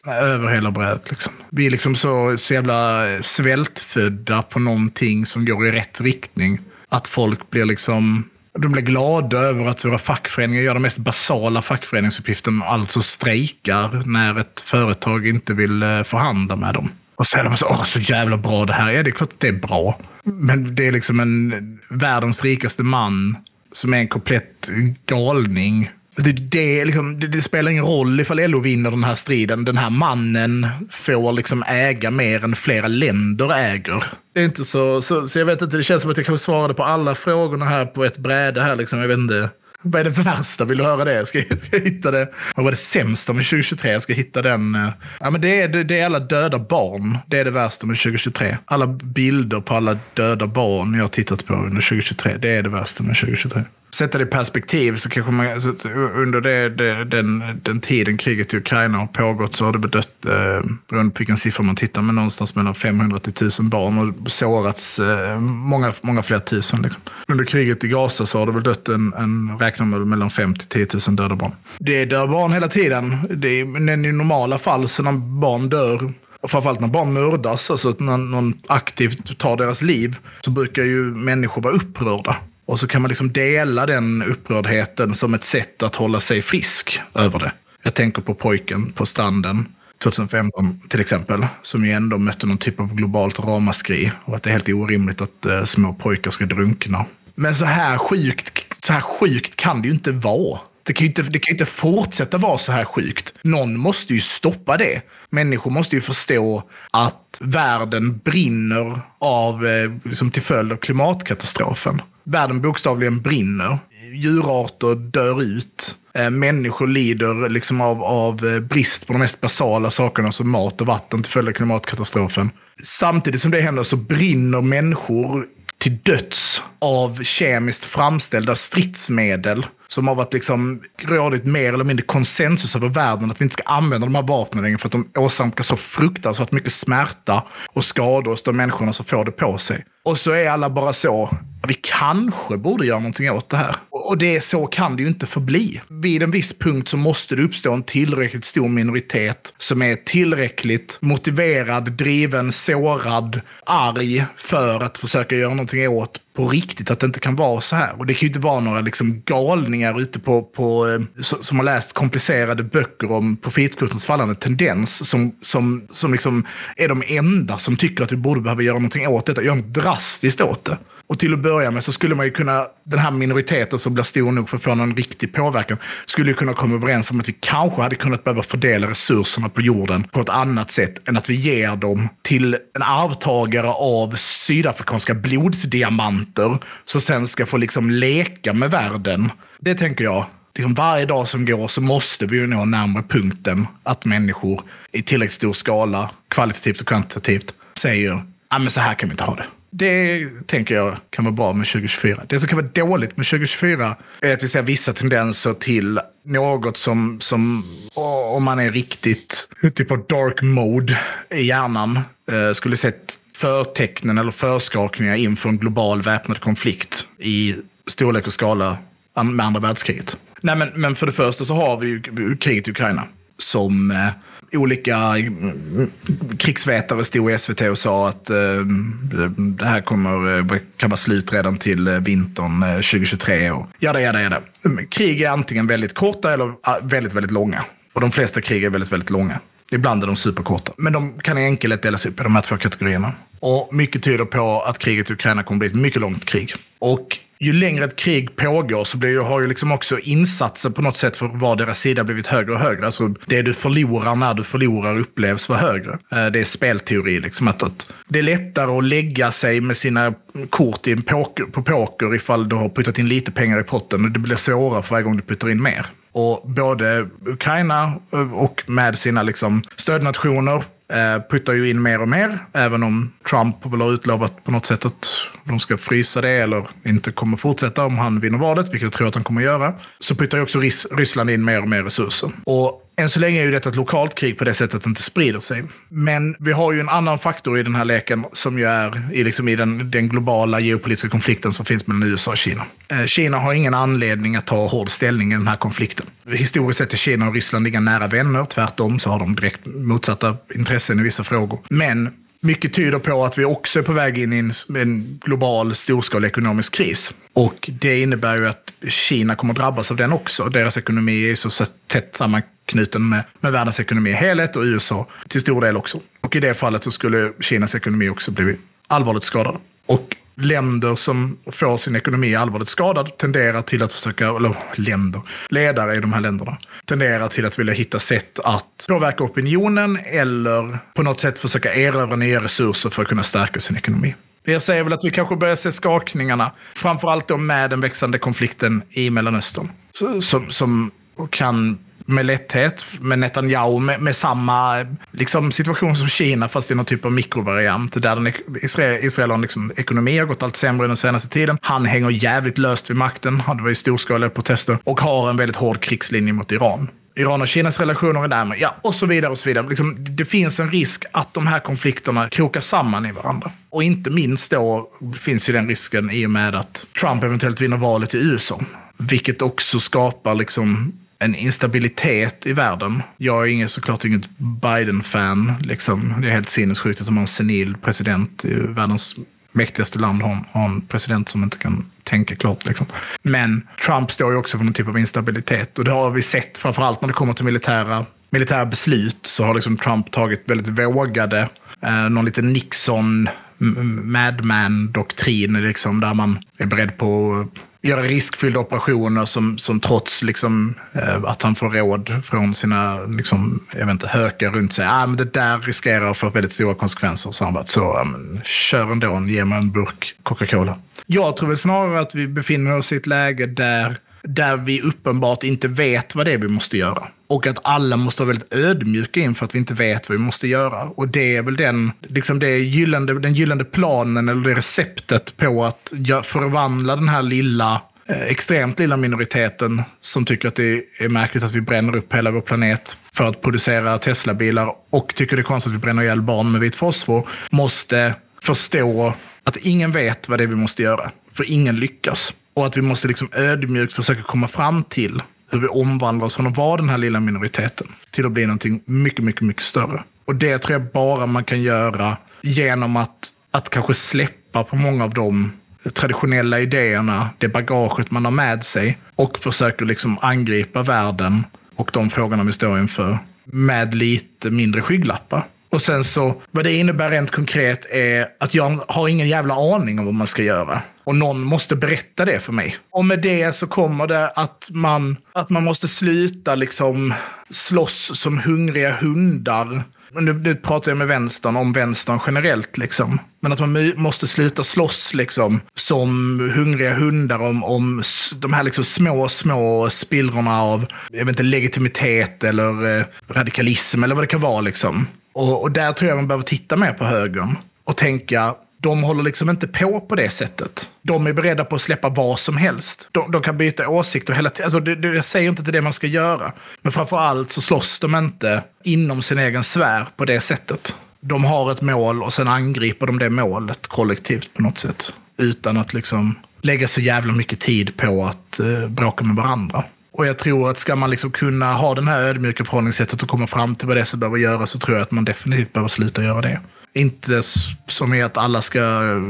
över hela brädet. Liksom. Vi är liksom så, så jävla svältfödda på någonting som går i rätt riktning. Att folk blir liksom... De blir glada över att våra fackföreningar gör den mest basala fackföreningsuppgiften, alltså strejkar när ett företag inte vill eh, förhandla med dem. Och så är de så, åh så jävla bra det här är. Det är klart att det är bra. Men det är liksom en världens rikaste man som är en komplett galning. Det, det, liksom, det, det spelar ingen roll ifall LO vinner den här striden. Den här mannen får liksom äga mer än flera länder äger. Det är inte så, så, så jag vet inte, det känns som att jag kanske svarade på alla frågorna här på ett bräde här. Liksom. Jag vet inte. Vad är det värsta? Vill du höra det? Ska jag, ska jag hitta det? Vad var det sämsta med 2023? Jag ska hitta den. eh. Ja, men det, är, det är alla döda barn. Det är det värsta med 2023. Alla bilder på alla döda barn jag har tittat på under 2023. Det är det värsta med 2023. Sätta det i perspektiv så kanske man, så under det, det, den, den tiden kriget i Ukraina har pågått så har det bedött, dött, eh, beroende på vilken siffra man tittar, men någonstans mellan 500 till 1000 barn och sårats eh, många, många fler tusen. Liksom. Under kriget i Gaza så har det väl dött en, en räknar med mellan 5 till 10 000 döda barn. Det dör barn hela tiden. Det är, men i normala fall så när barn dör och framförallt när barn mördas, alltså att när någon aktivt tar deras liv, så brukar ju människor vara upprörda. Och så kan man liksom dela den upprördheten som ett sätt att hålla sig frisk över det. Jag tänker på pojken på stranden 2015 till exempel, som ju ändå mötte någon typ av globalt ramaskri och att det är helt orimligt att eh, små pojkar ska drunkna. Men så här, sjukt, så här sjukt kan det ju inte vara. Det kan, ju inte, det kan inte fortsätta vara så här sjukt. Någon måste ju stoppa det. Människor måste ju förstå att världen brinner av, eh, liksom till följd av klimatkatastrofen. Världen bokstavligen brinner. Djurarter dör ut. Eh, människor lider liksom av, av eh, brist på de mest basala sakerna som mat och vatten till följd av klimatkatastrofen. Samtidigt som det händer så brinner människor till döds av kemiskt framställda stridsmedel som har varit liksom rådigt mer eller mindre konsensus över världen att vi inte ska använda de här vapnen längre för att de åsamkar så fruktansvärt mycket smärta och skador hos de människorna som får det på sig. Och så är alla bara så, vi kanske borde göra någonting åt det här. Och det så kan det ju inte förbli. Vid en viss punkt så måste det uppstå en tillräckligt stor minoritet som är tillräckligt motiverad, driven, sårad, arg för att försöka göra någonting åt på riktigt att det inte kan vara så här. Och det kan ju inte vara några liksom galningar ute på, på eh, som har läst komplicerade böcker om profitkursens fallande tendens som, som, som liksom är de enda som tycker att vi borde behöva göra någonting åt detta, göra något drastiskt åt det. Och till att börja med så skulle man ju kunna, den här minoriteten som blir stor nog för att få någon riktig påverkan, skulle ju kunna komma överens om att vi kanske hade kunnat behöva fördela resurserna på jorden på ett annat sätt än att vi ger dem till en arvtagare av sydafrikanska blodsdiamanter som sen ska få liksom leka med världen. Det tänker jag. Liksom varje dag som går så måste vi ju nå närmare punkten att människor i tillräckligt stor skala, kvalitativt och kvantitativt, säger ja men så här kan vi inte ha det. Det tänker jag kan vara bra med 2024. Det som kan vara dåligt med 2024 är att vi ser vissa tendenser till något som, som om man är riktigt typ av dark mode i hjärnan, eh, skulle sett förtecknen eller förskakningar inför en global väpnad konflikt i storlek och skala med andra världskriget. Nej, men, men för det första så har vi ju kriget i Ukraina som eh, olika mm, krigsvetare stod i SVT och sa att eh, det här kommer, eh, kan vara slut redan till eh, vintern eh, 2023. Och jada, jada, jada. Mm, krig är antingen väldigt korta eller ah, väldigt, väldigt långa. Och de flesta krig är väldigt, väldigt långa. Ibland är de superkorta. Men de kan i enkelhet delas upp i de här två kategorierna. Och mycket tyder på att kriget i Ukraina kommer bli ett mycket långt krig. Och ju längre ett krig pågår så blir har ju liksom också insatsen på något sätt för vardera sida blivit högre och högre. Alltså det du förlorar när du förlorar upplevs vara högre. Eh, det är spelteori. Liksom att, att det är lättare att lägga sig med sina kort i en poker, på poker ifall du har puttat in lite pengar i potten. Och det blir svårare för varje gång du puttar in mer. Och både Ukraina eh, och med sina liksom stödnationer Eh, puttar ju in mer och mer, även om Trump väl har utlovat på något sätt att de ska frysa det eller inte kommer fortsätta om han vinner valet, vilket jag tror att han kommer göra. Så puttar ju också Ryssland in mer och mer resurser. Och än så länge är ju detta ett lokalt krig på det sättet att det inte sprider sig. Men vi har ju en annan faktor i den här leken som ju är i, liksom i den, den globala geopolitiska konflikten som finns mellan USA och Kina. Eh, Kina har ingen anledning att ta hård ställning i den här konflikten. Historiskt sett är Kina och Ryssland inga nära vänner. Tvärtom så har de direkt motsatta intressen i vissa frågor. Men mycket tyder på att vi också är på väg in i en, en global storskalig ekonomisk kris. Och det innebär ju att Kina kommer drabbas av den också. Deras ekonomi är så tätt knuten med, med världens ekonomi i helhet och USA till stor del också. Och i det fallet så skulle Kinas ekonomi också bli allvarligt skadad. Och länder som får sin ekonomi allvarligt skadad tenderar till att försöka, eller länder, ledare i de här länderna, tenderar till att vilja hitta sätt att påverka opinionen eller på något sätt försöka erövra nya resurser för att kunna stärka sin ekonomi. Jag säger väl att vi kanske börjar se skakningarna, framförallt då med den växande konflikten i Mellanöstern, som, som kan med lätthet med Netanyahu med, med samma liksom, situation som Kina fast i någon typ av mikrovariant. Där den, Israel, Israel har liksom, ekonomi har gått allt sämre den senaste tiden. Han hänger jävligt löst vid makten. Det var ju storskaliga protester och har en väldigt hård krigslinje mot Iran. Iran och Kinas relationer är närmare, ja, och så vidare. och så vidare. Liksom, det finns en risk att de här konflikterna krokar samman i varandra. Och inte minst då finns ju den risken i och med att Trump eventuellt vinner valet i USA. Vilket också skapar liksom en instabilitet i världen. Jag är ingen, såklart inget Biden-fan. Liksom. Det är helt sinnessjukt att de har en senil president i världens mäktigaste land har, har en president som inte kan tänka klart. Liksom. Men Trump står ju också för någon typ av instabilitet. Och det har vi sett, framförallt när det kommer till militära, militära beslut, så har liksom Trump tagit väldigt vågade, eh, någon liten Nixon Madman-doktrin, liksom, där man är beredd på göra riskfyllda operationer som, som trots liksom, eh, att han får råd från sina liksom, jag vet inte, hökar runt sig. Ah, men det där riskerar att få väldigt stora konsekvenser. Så han bara, så, ja, men, kör ändå, ge mig en burk Coca-Cola. Jag tror väl snarare att vi befinner oss i ett läge där där vi uppenbart inte vet vad det är vi måste göra. Och att alla måste vara väldigt ödmjuka inför att vi inte vet vad vi måste göra. Och det är väl den, liksom det gyllande, den gyllene planen eller det receptet på att förvandla den här lilla eh, extremt lilla minoriteten som tycker att det är märkligt att vi bränner upp hela vår planet för att producera Tesla-bilar och tycker det är konstigt att vi bränner ihjäl barn med vit fosfor, måste förstå att ingen vet vad det är vi måste göra. För ingen lyckas. Och att vi måste liksom ödmjukt försöka komma fram till hur vi omvandlar oss från att vara den här lilla minoriteten till att bli någonting mycket, mycket, mycket större. Och det tror jag bara man kan göra genom att, att kanske släppa på många av de traditionella idéerna, det bagaget man har med sig och försöker liksom angripa världen och de frågorna vi står inför med lite mindre skygglappar. Och sen så, vad det innebär rent konkret är att jag har ingen jävla aning om vad man ska göra. Och någon måste berätta det för mig. Och med det så kommer det att man, att man måste sluta liksom slåss som hungriga hundar. Nu, nu pratar jag med vänstern om vänstern generellt. Liksom. Men att man måste sluta slåss liksom, som hungriga hundar om, om de här liksom små, små spillrorna av jag vet inte, legitimitet eller eh, radikalism eller vad det kan vara. Liksom. Och, och där tror jag man behöver titta mer på högern och tänka de håller liksom inte på på det sättet. De är beredda på att släppa vad som helst. De, de kan byta åsikter hela tiden. Alltså, det, det, jag säger inte till det det man ska göra. Men framför allt så slåss de inte inom sin egen sfär på det sättet. De har ett mål och sen angriper de det målet kollektivt på något sätt. Utan att liksom lägga så jävla mycket tid på att eh, bråka med varandra. Och jag tror att ska man liksom kunna ha den här ödmjuka förhållningssättet och komma fram till vad det är som behöver göras så tror jag att man definitivt behöver sluta göra det. Inte som i att alla ska eh,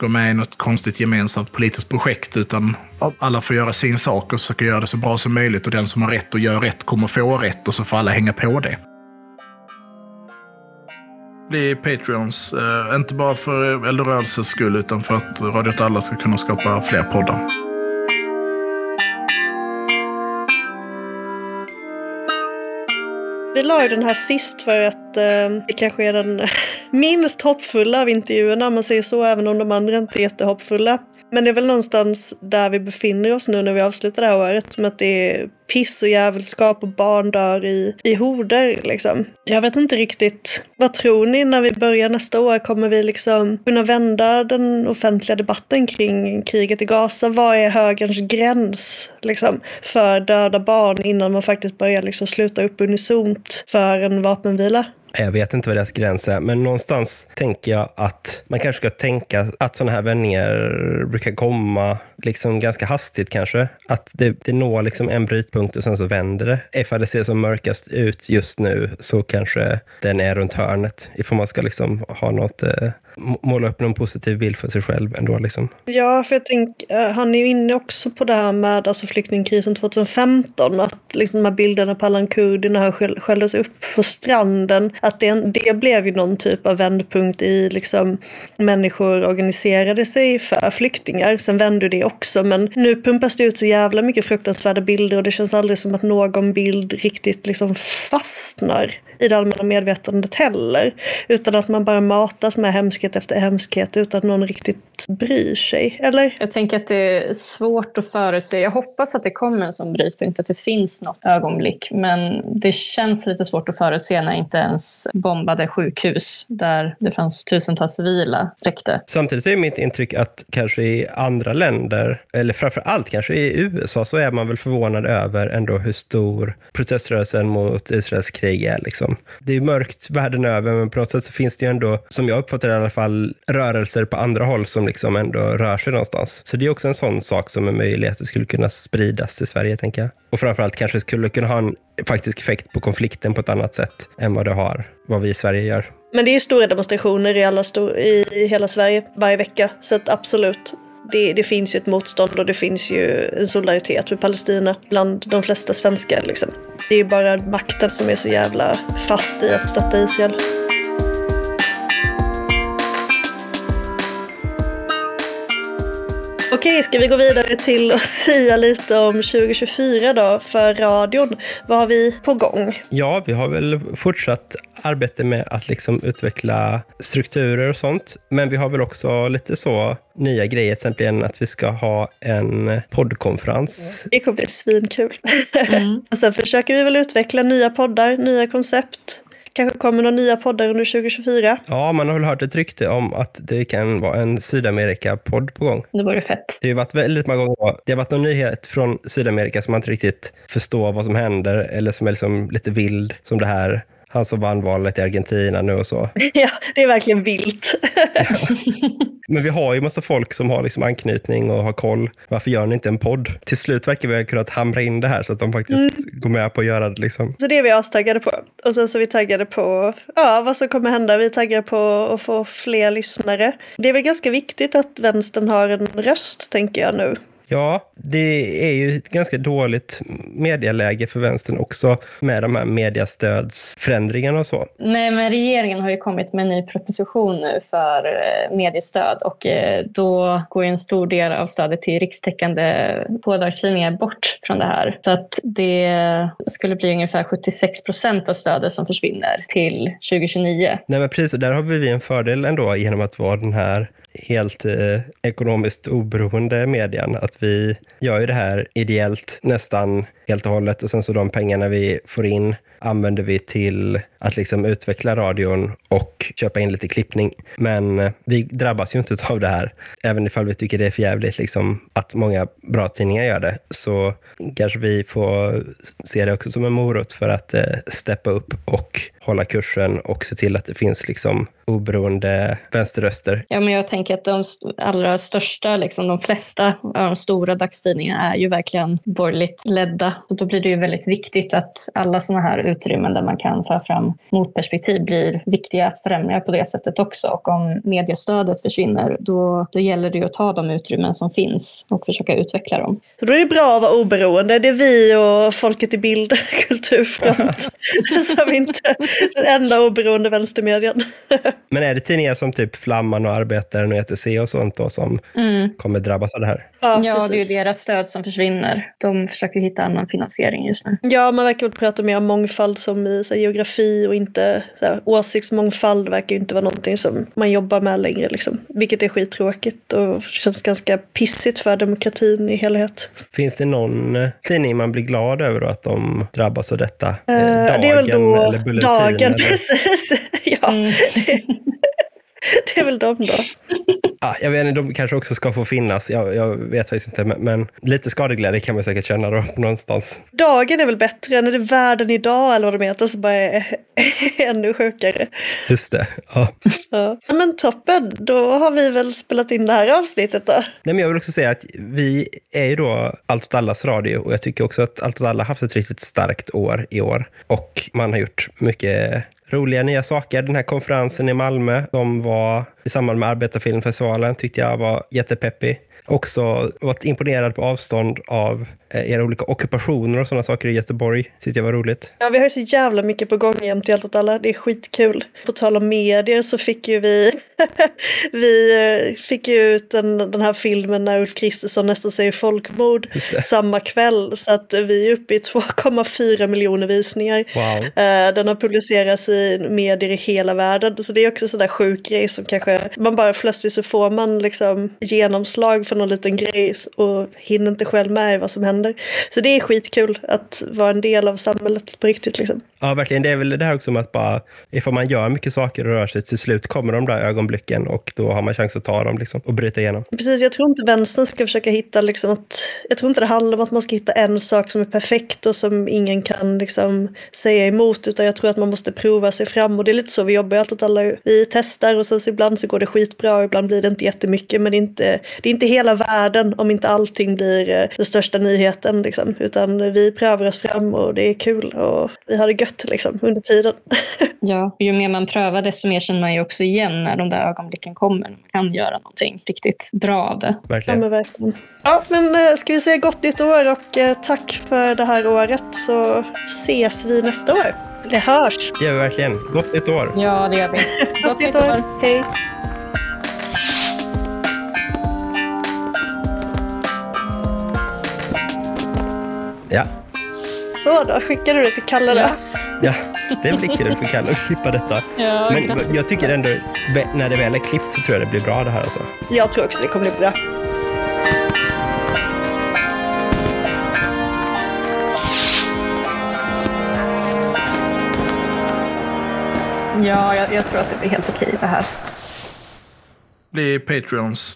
gå med i något konstigt gemensamt politiskt projekt, utan alla får göra sin sak och försöka göra det så bra som möjligt. Och den som har rätt och gör rätt kommer få rätt och så får alla hänga på det. Bli Patreons, eh, inte bara för Eldorörelsens skull, utan för att Radio Alla ska kunna skapa fler poddar. Vi la ju den här sist för att eh, det kanske är den minst hoppfulla av intervjuerna om man säger så, även om de andra inte är jättehoppfulla. Men det är väl någonstans där vi befinner oss nu när vi avslutar det här året. Med att det är piss och jävelskap och barn dör i, i horder. Liksom. Jag vet inte riktigt. Vad tror ni när vi börjar nästa år? Kommer vi liksom kunna vända den offentliga debatten kring kriget i Gaza? Vad är högerns gräns liksom, för döda barn innan man faktiskt börjar liksom sluta upp unisont för en vapenvila? Jag vet inte vad deras gräns är, men någonstans tänker jag att man kanske ska tänka att sådana här vändningar brukar komma liksom ganska hastigt kanske. Att det, det når liksom en brytpunkt och sen så vänder det. Ifall det ser som mörkast ut just nu så kanske den är runt hörnet. Ifall man ska liksom ha något eh, måla upp någon positiv bild för sig själv ändå. Liksom. Ja, för jag tänker, eh, han är ju inne också på det här med alltså flyktingkrisen 2015. Att liksom de här bilderna på Allan Kurdi när han skälldes upp på stranden. Att det, det blev ju någon typ av vändpunkt i liksom människor organiserade sig för flyktingar. Sen vände det också. Men nu pumpas det ut så jävla mycket fruktansvärda bilder och det känns aldrig som att någon bild riktigt liksom fastnar i det allmänna medvetandet heller. Utan att man bara matas med hemskhet efter hemskhet utan att någon riktigt bryr sig. Eller? Jag tänker att det är svårt att förutse. Jag hoppas att det kommer en sån brytpunkt, att det finns något ögonblick. Men det känns lite svårt att förutse när inte ens bombade sjukhus där det fanns tusentals civila räckte. Samtidigt är mitt intryck att kanske i andra länder, eller framför allt kanske i USA, så är man väl förvånad över ändå hur stor proteströrelsen mot Israels krig är. Liksom. Liksom. Det är mörkt världen över, men på något sätt så finns det ju ändå, som jag uppfattar det i alla fall, rörelser på andra håll som liksom ändå rör sig någonstans. Så det är också en sån sak som är möjlig att det skulle kunna spridas till Sverige, tänker jag. Och framförallt kanske skulle kunna ha en faktisk effekt på konflikten på ett annat sätt än vad det har, vad vi i Sverige gör. Men det är ju stora demonstrationer i, alla stor i hela Sverige varje vecka, så att absolut det, det, finns ju ett motstånd och det finns ju en solidaritet med Palestina bland de flesta svenskar. Liksom. Det är bara makten som är så jävla fast i att stötta Israel. Okej, ska vi gå vidare till att säga lite om 2024 då för radion? Vad har vi på gång? Ja, vi har väl fortsatt arbete med att liksom utveckla strukturer och sånt. Men vi har väl också lite så nya grejer, till exempel att vi ska ha en poddkonferens. Det kommer bli svinkul. Mm. och sen försöker vi väl utveckla nya poddar, nya koncept kanske kommer några nya poddar under 2024. Ja, man har väl hört ett rykte om att det kan vara en Sydamerika-podd på gång. Det vore fett. Det har varit väldigt många gånger. Det har varit någon nyhet från Sydamerika som man inte riktigt förstår vad som händer eller som är liksom lite vild, som det här han som vann valet i Argentina nu och så. Ja, det är verkligen vilt. Ja. Men vi har ju massa folk som har liksom anknytning och har koll. Varför gör ni inte en podd? Till slut verkar vi ha kunnat hamra in det här så att de faktiskt mm. går med på att göra det. Liksom. Så det är vi astaggade på. Och sen så är vi taggade på ja, vad som kommer hända. Vi är taggade på att få fler lyssnare. Det är väl ganska viktigt att vänstern har en röst, tänker jag nu. Ja, det är ju ett ganska dåligt medieläge för vänstern också med de här mediestödsförändringarna och så. Nej, men regeringen har ju kommit med en ny proposition nu för eh, mediestöd och eh, då går en stor del av stödet till rikstäckande pådagstidningar bort från det här. Så att det skulle bli ungefär 76 procent av stödet som försvinner till 2029. Nej, men precis, och där har vi en fördel ändå genom att vara den här helt eh, ekonomiskt oberoende medien. Att vi gör ju det här ideellt nästan helt och hållet och sen så de pengarna vi får in använder vi till att liksom utveckla radion och köpa in lite klippning. Men eh, vi drabbas ju inte av det här. Även ifall vi tycker det är förjävligt liksom, att många bra tidningar gör det, så kanske vi får se det också som en morot för att eh, steppa upp och hålla kursen och se till att det finns liksom oberoende vänsterröster. Ja, men jag tänker att de allra största, liksom de flesta av de stora dagstidningarna är ju verkligen borgerligt ledda. Så då blir det ju väldigt viktigt att alla sådana här utrymmen där man kan föra fram motperspektiv blir viktiga att främja på det sättet också. Och om mediestödet försvinner, då, då gäller det ju att ta de utrymmen som finns och försöka utveckla dem. Så då är det bra att vara oberoende. Det är vi och Folket i Bild, Kulturfront, som inte den enda oberoende vänstermedien. Men är det tidningar som typ Flamman och Arbetaren och ETC och sånt då som mm. kommer drabbas av det här? Ja, ja det är ju deras stöd som försvinner. De försöker hitta annan finansiering just nu. Ja, man verkar väl prata mer om mångfald som i så här, geografi och inte så här, åsiktsmångfald verkar ju inte vara någonting som man jobbar med längre. Liksom. Vilket är skittråkigt och känns ganska pissigt för demokratin i helhet. Finns det någon eh, tidning man blir glad över att de drabbas av detta? Uh, dagen det är väl då eller Bulletin? Dagen, eller? precis. ja, mm. det, det är väl de då. Ja, jag vet inte, de kanske också ska få finnas. Jag, jag vet faktiskt inte, men, men, lite skadeglädje kan man säkert känna då någonstans. Dagen är väl bättre än är det världen idag eller vad de heter som bara är ännu sjukare. Just det. Ja. ja. Men toppen, då har vi väl spelat in det här avsnittet då. Nej, men jag vill också säga att vi är ju då Allt åt allas radio och jag tycker också att Allt åt alla haft ett riktigt starkt år i år. Och man har gjort mycket roliga nya saker. Den här konferensen i Malmö som var i samband med Arbetarfilmfestivalen tyckte jag var jättepeppig också varit imponerad på avstånd av era olika ockupationer och sådana saker i Göteborg. Tyckte jag var roligt. Ja, vi har ju så jävla mycket på gång jämt i allt åt alla. Det är skitkul. På tal om medier så fick ju vi, vi eh, fick ju ut den, den här filmen när Ulf Kristersson nästan säger folkmord samma kväll. Så att vi är uppe i 2,4 miljoner visningar. Wow. Eh, den har publicerats i medier i hela världen. Så det är också sådär sjuk grej som kanske man bara plötsligt så får man liksom genomslag för någon liten grej och hinner inte själv med vad som händer. Så det är skitkul att vara en del av samhället på riktigt. Liksom. Ja, verkligen. Det är väl det här också med att bara, ifall man gör mycket saker och rör sig, till slut kommer de där ögonblicken och då har man chans att ta dem liksom, och bryta igenom. Precis, jag tror inte vänstern ska försöka hitta liksom att, jag tror inte det handlar om att man ska hitta en sak som är perfekt och som ingen kan liksom säga emot, utan jag tror att man måste prova sig fram och det är lite så vi jobbar att alla. Vi testar och sen så ibland så går det skitbra och ibland blir det inte jättemycket, men det är inte, det är inte hela världen om inte allting blir eh, den största nyheten liksom, utan vi prövar oss fram och det är kul och vi har det gött gött liksom, under tiden. ja, ju mer man prövar desto mer känner man ju också igen när de där ögonblicken kommer. när Man kan göra någonting riktigt bra av det. Verkligen. Ja, men verkligen. Ja, men eh, ska vi säga gott nytt år och eh, tack för det här året så ses vi nästa år. Eller hörs. Det gör vi verkligen. Gott nytt år. Ja, det gör vi. gott nytt år. Hej. Ja. Så då, skickar du det till Kalle då? ja. det blir kul för Kalle att klippa detta. Ja, Men jag tycker ändå, när det väl är klippt så tror jag det blir bra det här alltså. Jag tror också det kommer bli bra. ja jag, jag tror att det blir helt okej det här. Bli Patreons